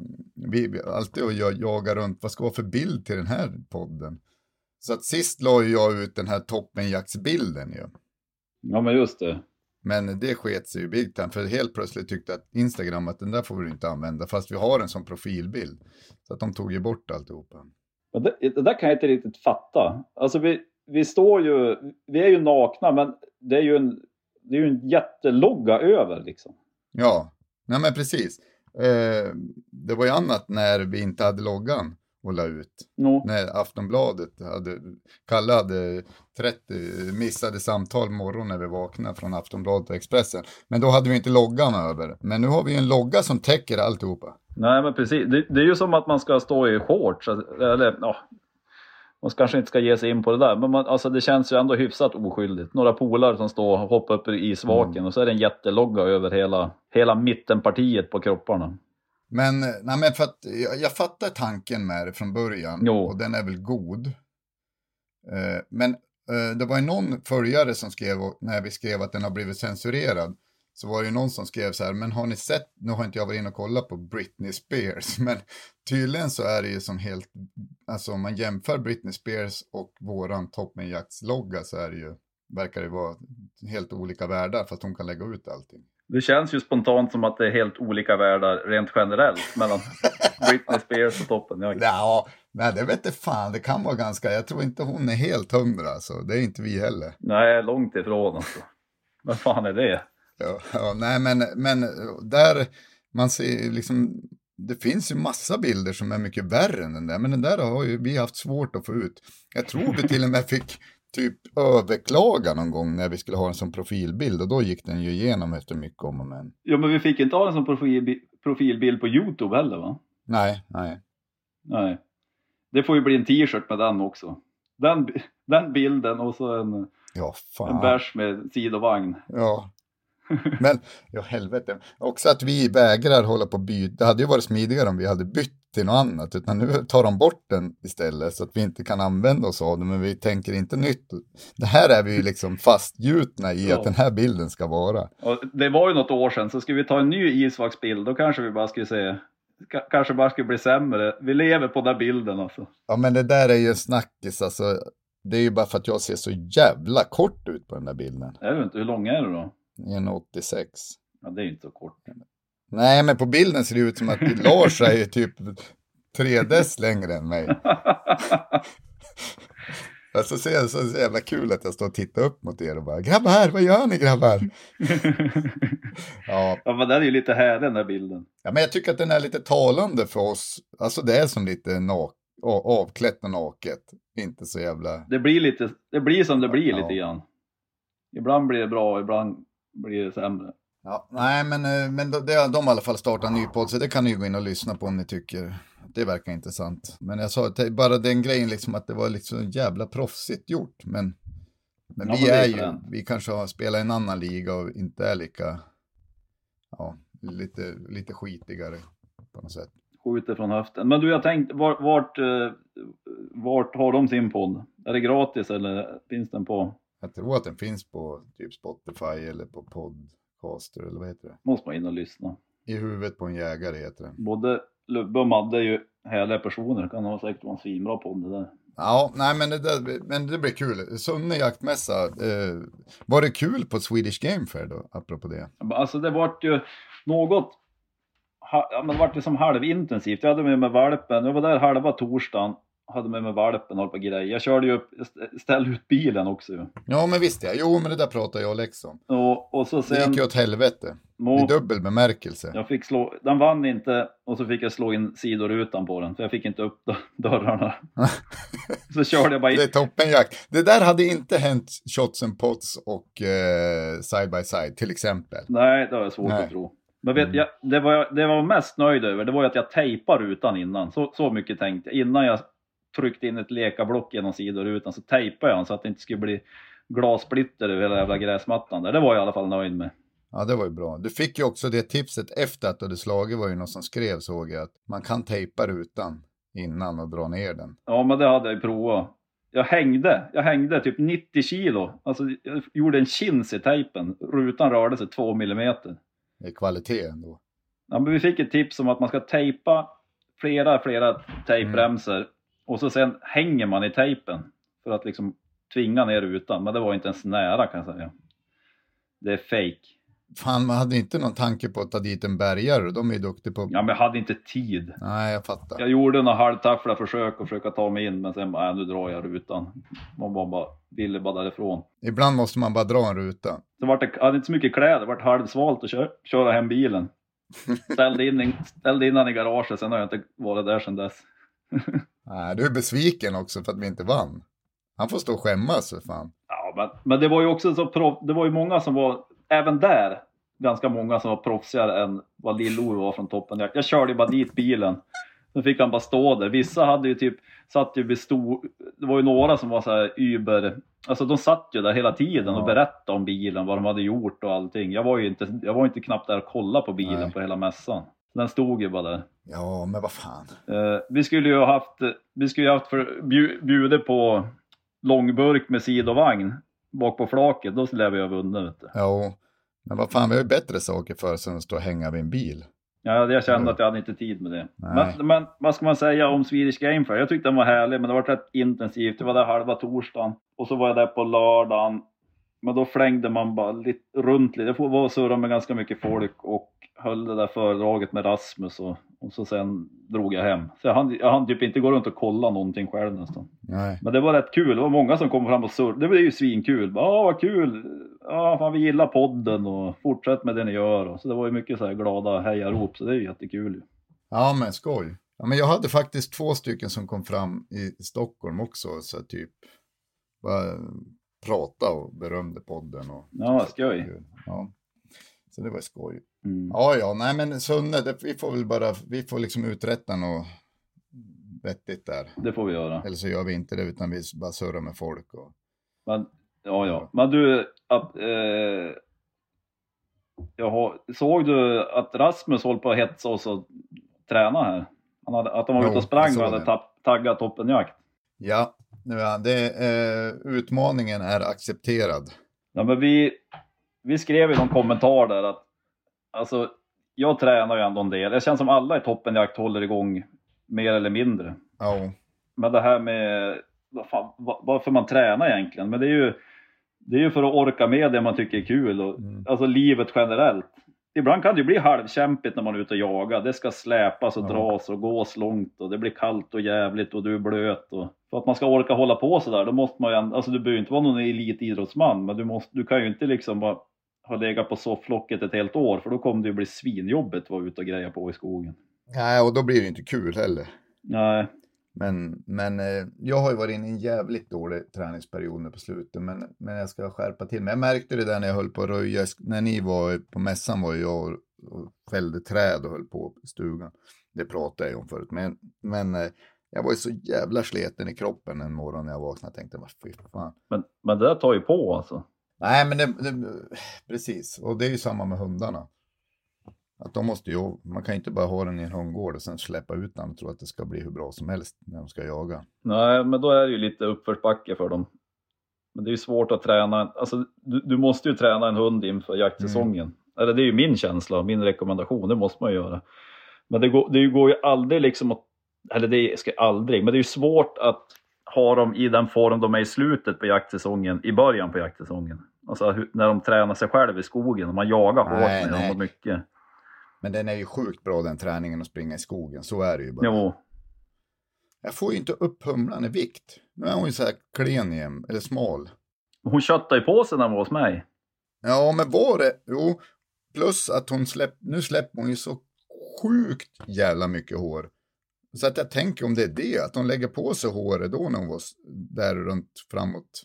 vi, vi alltid och jag jagar runt, vad ska vara för bild till den här podden? Så att sist la ju jag ut den här toppenjaktsbilden ju. Ja men just det. Men det sket sig ju big time, för helt plötsligt tyckte att Instagram att den där får vi inte använda, fast vi har en som profilbild. Så att de tog ju bort alltihopa. Det, det där kan jag inte riktigt fatta. Alltså vi, vi står ju, vi är ju nakna men det är ju en, det är ju en jättelogga över liksom. Ja, nej men precis. Eh, det var ju annat när vi inte hade loggan och la ut. No. När Aftonbladet hade, Kalle hade 30 missade samtal morgon när vi vaknade från Aftonbladet och Expressen. Men då hade vi inte loggan över. Men nu har vi en logga som täcker alltihopa. Nej men precis, det, det är ju som att man ska stå i shorts. Eller ja, man kanske inte ska ge sig in på det där. Men man, alltså, det känns ju ändå hyfsat oskyldigt. Några polare som står och hoppar upp i isvaken och så är det en jättelogga över hela, hela mittenpartiet på kropparna. Men, nej men för att jag, jag fattar tanken med det från början. Jo. Och den är väl god. Eh, men eh, det var ju någon följare som skrev, när vi skrev att den har blivit censurerad. Så var det ju någon som skrev så här, men har ni sett, nu har inte jag varit inne och kollat på Britney Spears, men tydligen så är det ju som helt, alltså om man jämför Britney Spears och våran toppenjaktslogga så är det ju, verkar det vara helt olika världar fast hon kan lägga ut allting. Det känns ju spontant som att det är helt olika världar rent generellt mellan Britney Spears och toppen. Jag, Ja, nej det vet jag fan, det kan vara ganska, jag tror inte hon är helt hundra alltså, det är inte vi heller. nej, långt ifrån alltså. Vad fan är det? Ja, ja, nej men, men där, man ser liksom, det finns ju massa bilder som är mycket värre än den där, men den där har ju vi haft svårt att få ut. Jag tror vi till och med fick typ överklaga någon gång när vi skulle ha den som profilbild och då gick den ju igenom efter mycket om och men. Ja, men vi fick inte ha den som profilbi- profilbild på Youtube heller va? Nej, nej. Nej. Det får ju bli en t-shirt med den också. Den, den bilden och så en, Ja, en bärs med sidovagn. Ja. Men, ja helvete. Också att vi vägrar hålla på och byta. Det hade ju varit smidigare om vi hade bytt till något annat. Utan nu tar de bort den istället så att vi inte kan använda oss av den. Men vi tänker inte nytt. Det här är vi ju liksom fastgjutna i Ja. att den här bilden ska vara. Och det var ju något år sedan, så skulle vi ta en ny isvaksbild, då kanske vi bara skulle se, ka- kanske bara skulle bli sämre. Vi lever på den där bilden alltså. Ja men det där är ju en snackis alltså. Det är ju bara för att jag ser så jävla kort ut på den där bilden. Jag vet inte, hur lång är du då? 1,86. Ja, det är ju inte så kort. Nej men på bilden ser det ut som att Lars är typ tre dess längre än mig. Alltså så är så så jävla kul att jag står och tittar upp mot er och bara grabbar, vad gör ni grabbar? ja, Ja, men den är ju lite härlig den där bilden. ja, men jag tycker att den är lite talande för oss. Alltså det är som lite nak avklätt och naket. Inte så jävla... Det blir, lite, det blir som det blir Ja. lite grann. Ibland blir det bra, ibland blir det sämre. Ja, nej, men, eh, men de, de har i alla fall startat en ny podd, så det kan ni gå in och lyssna på om ni tycker det verkar intressant. Men jag sa bara den grejen liksom att det var liksom jävla proffsigt gjort. Men, men Ja, vi är ju, vi kanske har spelat i en annan liga och inte är lika, ja, lite, lite skitigare på något sätt. Skjuter från höften. Men du, jag tänkte, vart, vart, eh, vart har de sin podd? Är det gratis eller finns den på? Jag tror att den finns på typ Spotify eller på Podcaster eller vad heter det? Måste man in och lyssna. I huvudet på en jägare heter det. Både Lubbe och Madde är ju härliga personer. Kan ha säkert vara en svinbra podd det där. Ja, nej men det, där, men det blir kul. Sunne jaktmässa, eh, var det kul på Swedish Game Fair då, apropå det? Alltså det vart ju något, ha, men det vart ju som halvintensivt. Jag hade med mig valpen, jag var där halva torsdagen, hade med mig valpen och på grejer. Jag körde ju upp, ställde ut bilen också ju. Ja, men visst ja. Jo, men det där pratar jag och Lex om. Och, och så Det sen, gick ju åt helvete. må, I dubbel bemärkelse. jag fick slå, den vann inte och så fick jag slå in sidorutan på den, för jag fick inte upp dö- dörrarna. så körde jag bara in. Det är toppenjakt. Det där hade inte hänt Shots and Pots och eh, Side by Side till exempel. Nej, det har jag svårt Nej. att tro. Men vet, Mm. jag, det, var jag, det var mest nöjd över, det var ju att jag tejpade rutan innan. Så, så mycket tänkte jag. Innan jag tryckte in ett lekablock genom sidorutan så tejpade jag den så att det inte skulle bli glassplitter över hela jävla gräsmattan där. Det var jag i alla fall nöjd med. Ja, det var ju bra. Du fick ju också det tipset efter att du hade slagit var ju någon som skrev såg jag att man kan tejpa rutan innan och dra ner den. Ja, men det hade jag ju provat. Jag hängde, jag hängde typ 90 kilo. Alltså jag gjorde en chins i tejpen. Rutan rörde sig 2 millimeter. Det är kvalitet ändå. Ja, men vi fick ett tips om att man ska tejpa flera, flera tejpremsor och så sen hänger man i tejpen för att liksom tvinga ner rutan. Men det var inte ens nära kan jag säga. Det är fake. Fan, man hade inte någon tanke på att ta dit en bärgare. De är ju duktiga på... Ja, men jag hade inte tid. Nej, jag fattar. Jag gjorde några halvtaffliga försök att försöka ta mig in, men sen bara, äh, nu drar jag rutan. Man bara, bara ville bara därifrån. Ibland måste man bara dra en ruta. Det, jag hade inte så mycket kläder, det vart halvsvalt att köra, köra hem bilen. Ställde in, ställde in den i garaget, sen har jag inte varit där sedan dess. Nej, du är besviken också för att vi inte vann. Han får stå och skämmas för fan. Ja, men, men det var ju också så proff, det var ju många som var, även där, ganska många som var proffsigare än vad Lill-Ove var från toppen. Jag, jag körde ju bara dit bilen. Sen fick han bara stå där. Vissa hade ju typ, satt ju vid stor, det var ju några som var så här Uber, alltså de satt ju där hela tiden och Ja. berättade om bilen, vad de hade gjort och allting. Jag var ju inte, jag var inte knappt där och kollade på bilen Nej. på hela mässan. Den stod ju bara där. Ja, men vad fan. Eh, vi skulle ju ha haft, vi skulle ju haft för, bju, bjudet på långburk med sidovagn bak på flaket, då skulle vi ha vunnit. Jo, men vad fan, vi har ju bättre saker för oss än att stå och hänga vid en bil. Ja, jag kände att jag hade inte tid med det. Nej. Men, men vad ska man säga om Swedish Game Fair? Jag tyckte den var härlig, men det var rätt intensivt. Det var där halva torsdagen och så var jag där på lördagen. Men då flängde man bara lite, runt lite. Jag var och surrade med ganska mycket folk och höll det där föredraget med Rasmus och, och så sen drog jag hem. Så jag hann, jag hann typ inte gå runt och kolla någonting själv nästan. Nej. Men det var rätt kul. Det var många som kom fram och surrade. Det var ju svinkul. Ja, vad kul. Ja, fan vi gillar podden och fortsätt med det ni gör. Och så det var ju mycket så här glada hejarop. Så det är ju jättekul. ju. Ja, men skoj. Ja, men jag hade faktiskt två stycken som kom fram i Stockholm också, så typ bara prata och berömde podden. Och, Ja, skoj. Ja, så det var skoj. Mm. Ja, ja, nej men Sunne, det, vi får väl bara, vi får liksom uträtta något vettigt där. Det får vi göra. Eller så gör vi inte det, utan vi bara surrar med folk. Och... Men, ja, ja. Men du, att, eh, jag har, såg du att Rasmus håller på att hetsa oss och träna här? Han hade, att de var Jo, ute och sprang och hade tapp, taggat toppenjakt. Ja, nu är det, eh, utmaningen är accepterad. Ja, men vi, vi skrev i någon kommentar där att alltså, jag tränar ju ändå en del. Det känns som alla i toppenjakt håller igång mer eller mindre. Ja, Men det här med vad fan, va- varför man tränar egentligen. Men det är ju, det är ju för att orka med det man tycker är kul. Och, Mm. Alltså livet generellt. Ibland kan det ju bli halvkämpigt när man är ute och jagar. Det ska släpas och Ja. dras och gås långt och det blir kallt och jävligt och du är blöt. Och... För att man ska orka hålla på sådär, då måste man ju, ändå- alltså du behöver ju inte vara någon elitidrottsman, men du, måste, du kan ju inte liksom bara ha legat på sofflocket ett helt år, för då kommer det ju bli svinjobbigt att vara ute och greja på i skogen. nej, och då blir det inte kul heller. Nej, Men, men eh, jag har ju varit inne i en jävligt dålig träningsperiod nu på slutet, men, men jag ska skärpa till mig. Jag märkte det där när jag höll på att röja, när ni var på mässan var jag och, och fällde träd och höll på i stugan. Det pratade jag om förut, men, men eh, jag var ju så jävla sleten i kroppen en morgon när jag vaknade och tänkte, vad fy fan. men, men det där tar ju på alltså. Nej, men det, det, precis, och det är ju samma med hundarna. Att de måste ju, man kan inte bara ha den i en hundgård och sen släppa ut den och tro att det ska bli hur bra som helst när de ska jaga. Nej, men då är det ju lite uppförsbacke för dem. Men det är ju svårt att träna, alltså du, du måste ju träna en hund inför jaktsäsongen. Eller det är ju min känsla, min rekommendation, det måste man ju göra. Men det går, det går ju aldrig liksom att, eller det ska aldrig, men det är ju svårt att ha dem i den form de är i slutet på jaktsäsongen, i början på jaktsäsongen. Alltså när de tränar sig själv i skogen och man jagar hårt Nej, med dem nej. och mycket. Men den är ju sjukt bra den träningen att springa i skogen, så är det ju bara. Jo, Jag får ju inte upp humlan i vikt. Nu är hon ju så här klen igen, eller smal. hon köttade ju på sig när hon var hos mig. Ja, men var det, jo, plus att hon släpp, nu släpper hon ju så sjukt jävla mycket hår. Så att jag tänker om det är det, att hon lägger på sig håret då när hon var där runt framåt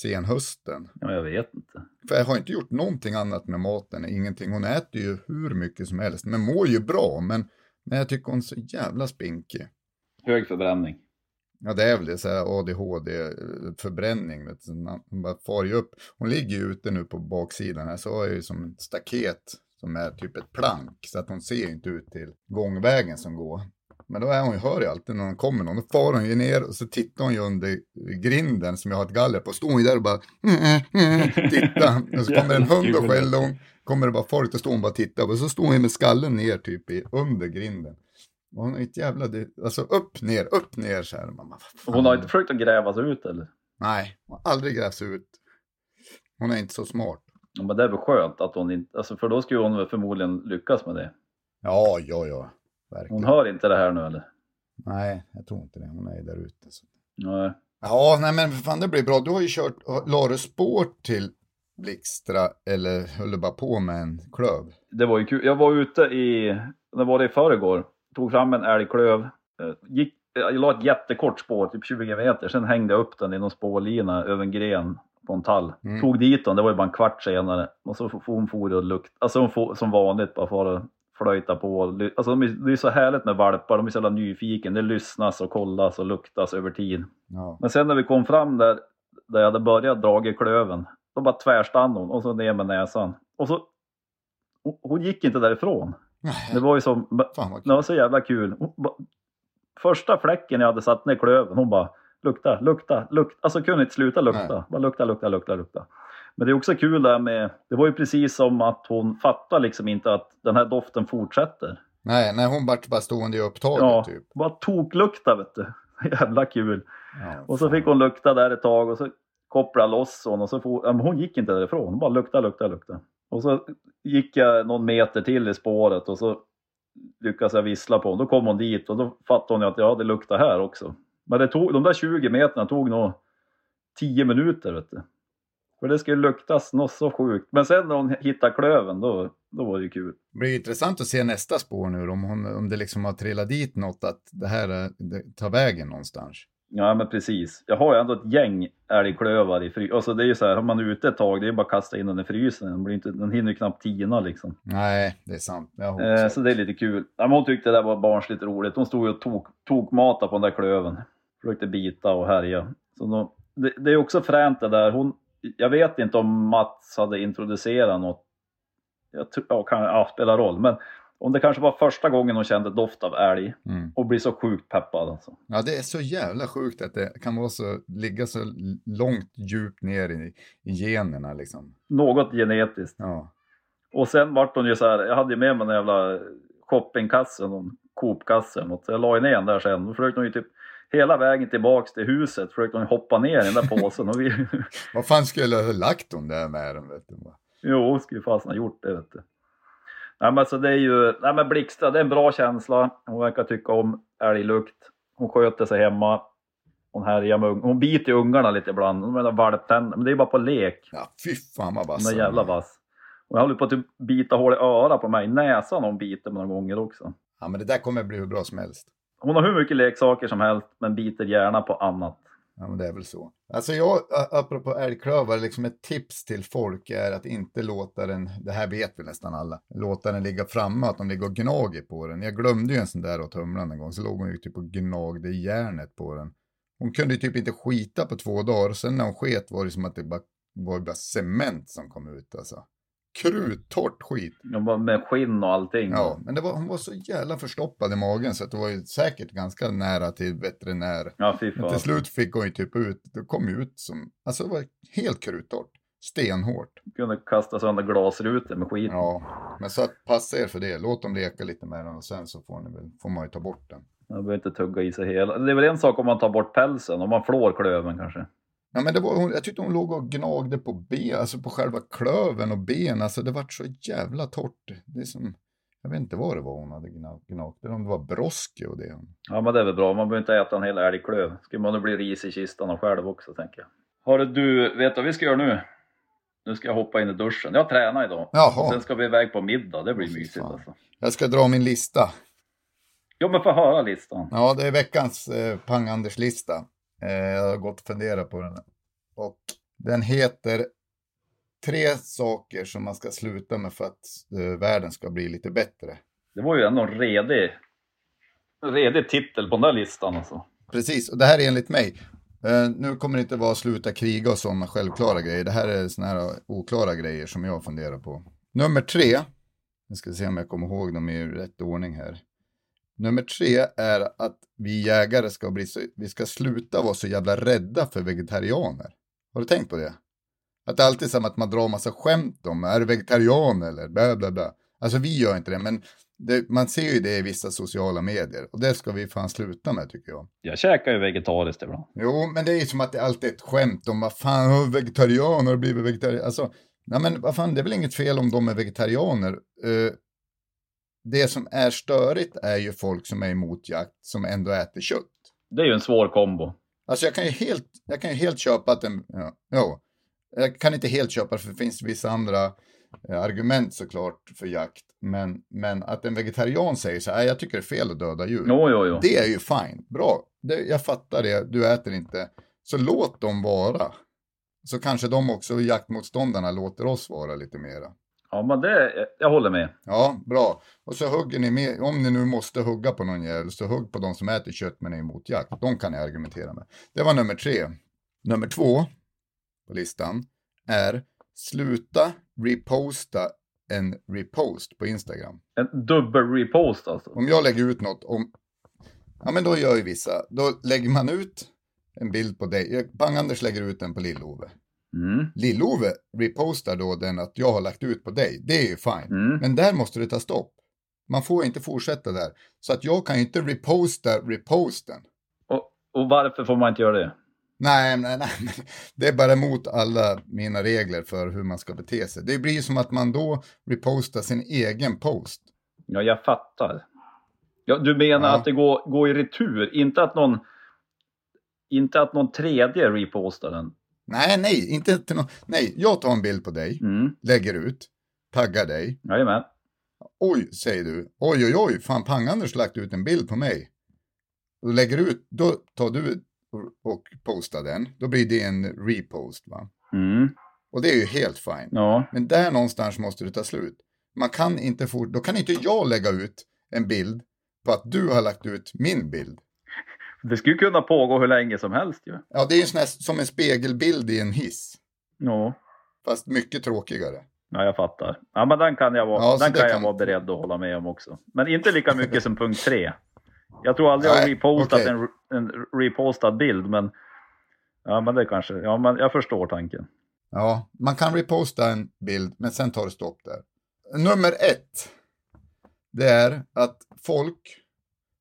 senhösten. Ja, jag vet inte. För jag har inte gjort någonting annat med maten, ingenting. Hon äter ju hur mycket som helst, men mår ju bra. Men, men jag tycker hon är så jävla spinkig. Hög förbränning. Ja, det är väl det, så här ADHD-förbränning. Du. Hon bara far ju upp. Hon ligger ju ute nu på baksidan här, så har jag ju som ett staket som är typ ett plank. Så att hon ser inte ut till gångvägen som går. Men då är hon ju, hör jag alltid när hon kommer någon, då far hon ju ner och så tittar hon ju under grinden som jag har ett galler på. Står hon ju där och bara titta. Och så kommer en hund och skäller hon. Kommer det bara folk, då står hon bara och tittar. Och så står hon ju med skallen ner typ i, under grinden. Och hon är ett jävla, alltså upp, ner, upp, ner så här. Man, Hon har inte försökt att gräva sig ut eller? Nej, hon har aldrig grävt sig ut. Hon är inte så smart. Ja, men det är väl skönt att hon inte, alltså för då skulle hon förmodligen lyckas med det. Ja, ja, ja. Verkligen. Hon hör inte det här nu eller? Nej, jag tror inte det. Hon är ju där ute. Så. Nej. Ja, nej men fan det blir bra. Du har ju kört, la du spår till Blixtra eller höll du bara på med en klöv? Det var ju kul. Jag var ute i, när var det i förrgår? Tog fram en älgklöv. eh, Gick, jag la ett jättekort spår, typ 20 meter. Sen hängde jag upp den i någon spårlina över en gren på en tall. Mm. Tog dit den, det var ju bara en kvart senare. Och så får hon for och lukt. Alltså hon får, som vanligt bara för att flöjta på. Alltså det är så härligt med valpar, de är så jävla nyfiken. Det lyssnas och kollas och luktas över tid. Ja. Men sen när vi kom fram där, där jag hade börjat dra i klöven, då bara tvärstannade hon och så ner med näsan. Och så, hon, gick inte därifrån. Det var ju som, Fan det var så jävla kul. Hon, ba, första fläcken jag hade satt ner klöven, hon bara lukta, lukta, lukta. Alltså kunde inte sluta lukta. Nej. Bara lukta, lukta, lukta, lukta. Men det är också kul där med, det var ju precis som att hon fattar liksom inte att den här doften fortsätter. Nej, nej, hon vart bara stående i upptaget Ja, typ. bara toklukta vet du. Jävla kul. Ja, Och så fick hon lukta där ett tag och så kopplade loss hon och så for, ja, men hon gick inte därifrån. Hon bara lukta, lukta, lukta. Och så gick jag någon meter till i spåret och så lyckades jag vissla på hon. Då kom hon dit och då fattade hon att ja, det luktar här också. Men det tog, de där 20 meterna tog nog 10 minuter vet du. För det skulle luktas något så sjukt. Men sen när hon hittade klöven då, då var det ju kul. Det blir intressant att se nästa spår nu om, hon, om det liksom har trillat dit något att det här är- det tar vägen någonstans. Ja men precis. Jag har ju ändå ett gäng älgklövar i frysen. Alltså det är ju så här, har man ute ett tag, det är bara att kasta in den i frysen. Den, blir inte, den hinner ju knappt tina liksom. Nej, det är sant. Eh, så det är lite kul. Ja, men hon tyckte det där var barnsligt roligt. Hon stod ju och tok, tokmatade på den där klöven. Försökte bita och härja. Så då, det, det är också fränt det där. Hon, jag vet inte om Mats hade introducerat något. Jag tror, ja, kan, ja, spelar roll. Men om det kanske var första gången hon kände doft av älg Mm. och blir så sjukt peppad alltså. Ja, det är så jävla sjukt att det kan vara så, ligga så långt djupt ner i, i generna liksom. Något genetiskt. Ja. Och sen vart hon ju så här, jag hade ju med mig en jävla shoppingkasse, någon Coop-kasse eller något. Så jag la ju ner den där sen. Då försökte hon ju typ hela vägen tillbaks till huset försökte hon hoppa ner i den där påsen. Och vi, Vad fan skulle jag ha lagt hon där med den, vet du? jo, hon skulle fasen ha gjort det vet du. Nej men alltså det är ju, nej men Blixtra, det är en bra känsla. Hon verkar tycka om älglukt. Hon sköter sig hemma. Hon härjar med ung- Hon biter ungarna lite ibland. De menar valptänder, men det är bara på lek. Ja, fy fan vad vass. Den där jävla vass. Jag håller på att typ bita hål i örat på mig. Näsan hon biter några gånger också. Ja, men det där kommer bli hur bra som helst. Hon har hur mycket leksaker som helst, men biter gärna på annat. Ja, men det är väl så. Alltså jag, apropå älgklövar, liksom ett tips till folk är att inte låta den, det här vet vi nästan alla, låta den ligga framme, att de ligger och gnager på den. Jag glömde ju en sån där åt humlan en gång, så låg hon ju typ och gnagde i järnet på den. Hon kunde ju typ inte skita på två dagar, sen när hon sket var det som att det bara var bara cement som kom ut alltså. Kruttorrt skit. De var med skinn och allting. Ja, men det var, hon var så jävla förstoppad i magen så att det var ju säkert ganska nära till veterinär. Ja, fy Men fan. till slut fick hon ju typ ut, det kom ut som, alltså det var helt kruttorrt. stenhårt. Kunde kasta sönder glasrutor med skit. Ja, men så att passa er för det. Låt dem leka lite med den och sen så får, ni väl, får man ju ta bort den. Man behöver inte tugga i sig hela. Det är väl en sak om man tar bort pälsen, om man flår klöven kanske. Ja, men det var, hon, jag tyckte hon låg och gnagde på ben, alltså på själva klöven och ben. Alltså det vart så jävla torrt. Det är som, jag vet inte vad det var hon hade gnagt. om det var broske och det. Ja men det är väl bra, man behöver inte äta en hel älgklöv. Skulle man nu bli ris i kistan och själv också tänker jag. Hörru du, vet du vad vi ska göra nu? Nu ska jag hoppa in i duschen. Jag tränar idag. Jaha. Sen ska vi iväg på middag, det blir Fy mysigt fan. alltså. Jag ska dra min lista. Jo men få höra listan. Ja, det är veckans eh, Pang-Anders-lista. Eh, jag har gått och funderat på den. Och den heter Tre saker som man ska sluta med för att eh, världen ska bli lite bättre. Det var ju ändå en redig, en redig titel på den där listan alltså. Precis, och det här är enligt mig. Eh, nu kommer det inte vara sluta kriga och sådana självklara grejer. Det här är sådana här oklara grejer som jag funderar på. Nummer tre, jag ska se om jag kommer ihåg dem i rätt ordning här. Nummer tre är att vi jägare ska bli så, vi ska sluta vara så jävla rädda för vegetarianer. Har du tänkt på det? Att det alltid är som att man drar massa skämt om, är du vegetarian eller bla bla bla. Alltså vi gör inte det, men det, man ser ju det i vissa sociala medier. Och det ska vi fan sluta med tycker jag. Jag käkar ju vegetariskt ibland. Jo, men det är ju som att det alltid är ett skämt om vad fan, oh, vegetarianer har blivit vegetarianer. Alltså, nej men vad fan, det är väl inget fel om de är vegetarianer. Eh, det som är störigt är ju folk som är emot jakt som ändå äter kött. Det är ju en svår kombo. Alltså jag kan ju helt, jag kan ju helt köpa att en, ja, ja, jag kan inte helt köpa för det finns vissa andra eh, argument såklart för jakt. Men, men att en vegetarian säger så här, "Nej, jag tycker det är fel att döda djur. Jo, jo, jo. Det är ju fine, bra. Det, jag fattar det, du äter inte. Så låt dem vara. Så kanske de också, jaktmotståndarna, låter oss vara lite mera. Ja, men det, jag håller med. Ja, bra. Och så hugger ni med, om ni nu måste hugga på någon jävel, så hugg på de som äter kött men är emot jakt. De kan ni argumentera med. Det var nummer tre. Nummer två på listan är sluta reposta en repost på Instagram. En dubbel repost alltså. Om jag lägger ut något om, ja men då gör ju vissa, då lägger man ut en bild på dig. Bang-Anders lägger ut den på Lill-Ove. Mm. Lill-Ove repostar då den att jag har lagt ut på dig. Det är ju fine. Mm. Men där måste det ta stopp. Man får inte fortsätta där. Så att jag kan ju inte reposta reposten. Och, och varför får man inte göra det? Nej, nej, nej. Det är bara emot alla mina regler för hur man ska bete sig. Det blir som att man då repostar sin egen post. Ja, jag fattar. Ja, du menar Ja. att det går, går i retur, inte att någon inte att någon tredje repostar den. Nej, nej, inte till någon. Nej, jag tar en bild på dig, Mm. lägger ut, taggar dig. Jajamän. Oj, säger du. Oj, oj, oj, fan Pang-Anders lagt ut en bild på mig. Och lägger ut, då tar du och- postar den. Då blir det en repost, va? Mm. Och det är ju helt fine. Ja. Men där någonstans måste det ta slut. Man kan inte få, då kan inte jag lägga ut en bild på att du har lagt ut min bild. Det skulle kunna pågå hur länge som helst ju. Ja, det är ju sån här, som en spegelbild i en hiss. Ja. Fast mycket tråkigare. Ja, jag fattar. Ja, men den kan jag vara, Ja, den kan jag kan- vara beredd att hålla med om också. Men inte lika mycket som punkt tre. Jag tror aldrig jag har Nej, repostat okej. en, en repostad bild, men ja, men det kanske, ja, men jag förstår tanken. Ja, man kan reposta en bild, men sen tar det stopp där. Nummer ett, det är att folk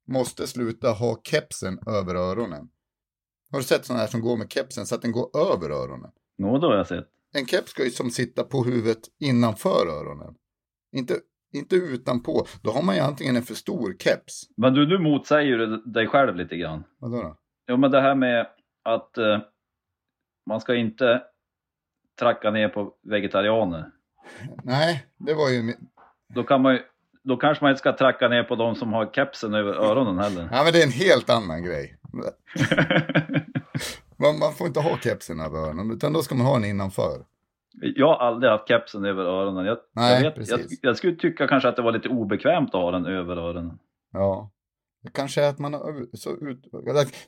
måste sluta ha kepsen över öronen. Har du sett sådana här som går med kepsen så att den går över öronen? Nå, då har jag sett. En keps ska ju som sitta på huvudet innanför öronen. Inte, inte utanpå. Då har man ju antingen en för stor keps. Men du, du motsäger ju dig själv lite grann. Vadå då? Jo, men det här med att eh, man ska inte tracka ner på vegetarianer. Nej, det var ju... Då, kan man ju, då kanske man inte ska tracka ner på de som har kepsen över öronen heller. Ja, men det är en helt annan grej. Man, man får inte ha kepsen över öronen, utan då ska man ha den innanför. Jag har aldrig haft kepsen över öronen. Jag, Nej, jag, vet, jag, jag skulle tycka kanske att det var lite obekvämt att ha den över öronen. Ja. Det kanske är att man har så ut...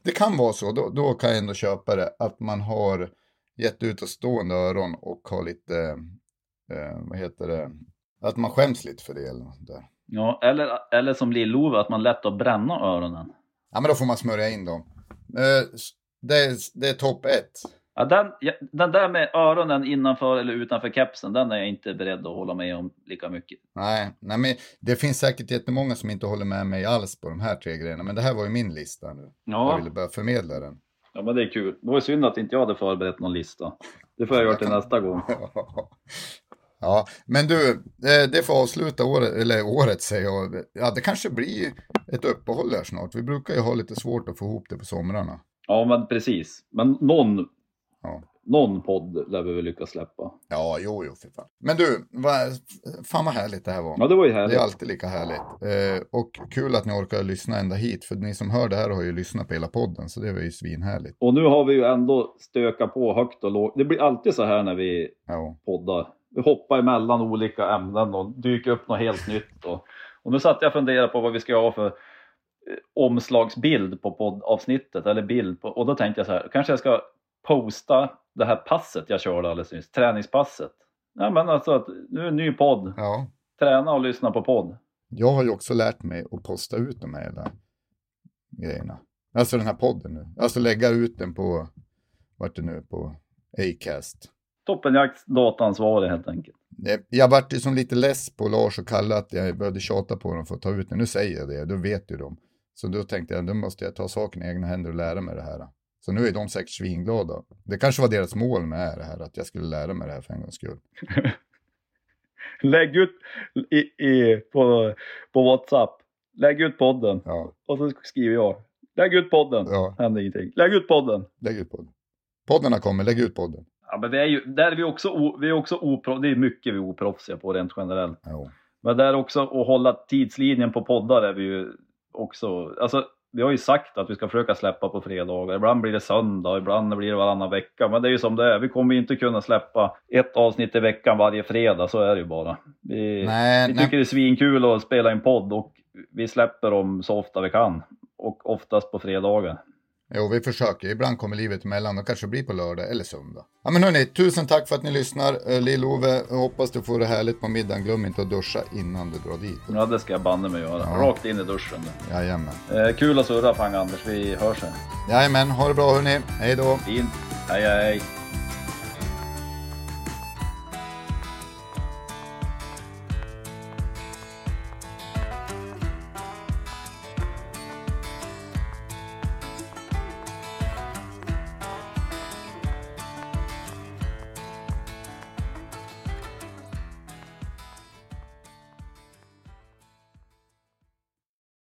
Det kan vara så, då, då kan jag ändå köpa det, att man har gett ut och stående öron och har lite, eh, vad heter det, att man skäms lite för det eller där. Ja, eller, eller som Lill-Ove, att man lätt att bränna öronen. Ja, men då får man smörja in dem. Eh, det är, det är topp ett. Ja, den, den där med öronen innanför eller utanför kepsen, den är jag inte beredd att hålla med om lika mycket. Nej, nej men det finns säkert jättemånga som inte håller med mig alls på de här tre grejerna. Men det här var ju min lista nu. Ja. Jag ville bara förmedla den. Ja, men det är kul. Det var ju synd att inte jag hade förberett någon lista. Det får jag göra till nästa gång. Ja, men du, eh, det får avsluta året, eller året säger jag. Ja, det kanske blir ett uppehåll här snart. Vi brukar ju ha lite svårt att få ihop det på somrarna. Ja, men precis. Men någon, Ja, någon podd lär vi väl lyckas släppa. ja jo, jo, för fan. Men du, vad, fan vad härligt det här var. Ja, det var ju Det är härligt. alltid lika härligt. Eh, och kul att ni orkar lyssna ända hit. För ni som hör det här har ju lyssnat på hela podden. Så det var ju svinhärligt. Och nu har vi ju ändå stökat på högt och lågt. Det blir alltid så här när vi Ja, poddar. Vi hoppar emellan olika ämnen och dyker upp något helt nytt. Och, och nu satt jag och funderade på vad vi ska ha för eh, omslagsbild på poddavsnittet, eller bild på, och då tänkte jag så här, kanske jag ska posta det här passet jag körde alldeles nyss, träningspasset. Ja men alltså, att nu är en ny podd, ja. träna och lyssna på podd. Jag har ju också lärt mig att posta ut de här grejerna. Alltså den här podden nu. Alltså lägga ut den på, vart det nu, på Acast. Toppenjakts dataansvarig helt enkelt. Det- Jag vart ju som lite less på Lars och Kalle att jag började tjata på dem för att ta ut den. Nu säger jag det, då vet ju de. Så då tänkte jag, då måste jag ta saken i egna händer och lära mig det här. Så nu är de säkert svinglada. Det kanske var deras mål med det här, att jag skulle lära mig det här för en gångs skull. Lägg ut i, i, på, på WhatsApp, lägg ut podden. Ja, Och så skriver jag, lägg ut podden. Ja. Händer ingenting. Lägg ut podden. lägg ut podden. Podden har kommit, lägg ut podden. Ja, men vi är ju, där är vi också, vi är också opro, det är mycket vi är oproffsiga på rent generellt. Jo. Men där också att hålla tidslinjen på poddar är vi ju också, alltså vi har ju sagt att vi ska försöka släppa på fredagar. Ibland blir det söndag, ibland blir det varannan vecka. Men det är ju som det är. Vi kommer inte kunna släppa ett avsnitt i veckan varje fredag, så är det ju bara. Vi, Nej, vi nej. tycker det är svinkul att spela en podd och vi släpper dem så ofta vi kan. Och oftast på fredagar. Jo, vi försöker. Ibland kommer livet emellan och kanske blir på lördag eller söndag. Ja, men hörni, tusen tack för att ni lyssnar. Eh, Lill-Ove, hoppas du får det härligt på middagen. Glöm inte att duscha innan du drar dit. Ja, det ska jag banne mig göra. Ja. Rakt in i duschen. Jajamän. Eh, kul att surra Pang Anders, vi hörs sen. Jajamän, ha det bra hörni. Hej då. Fint. Hej hej.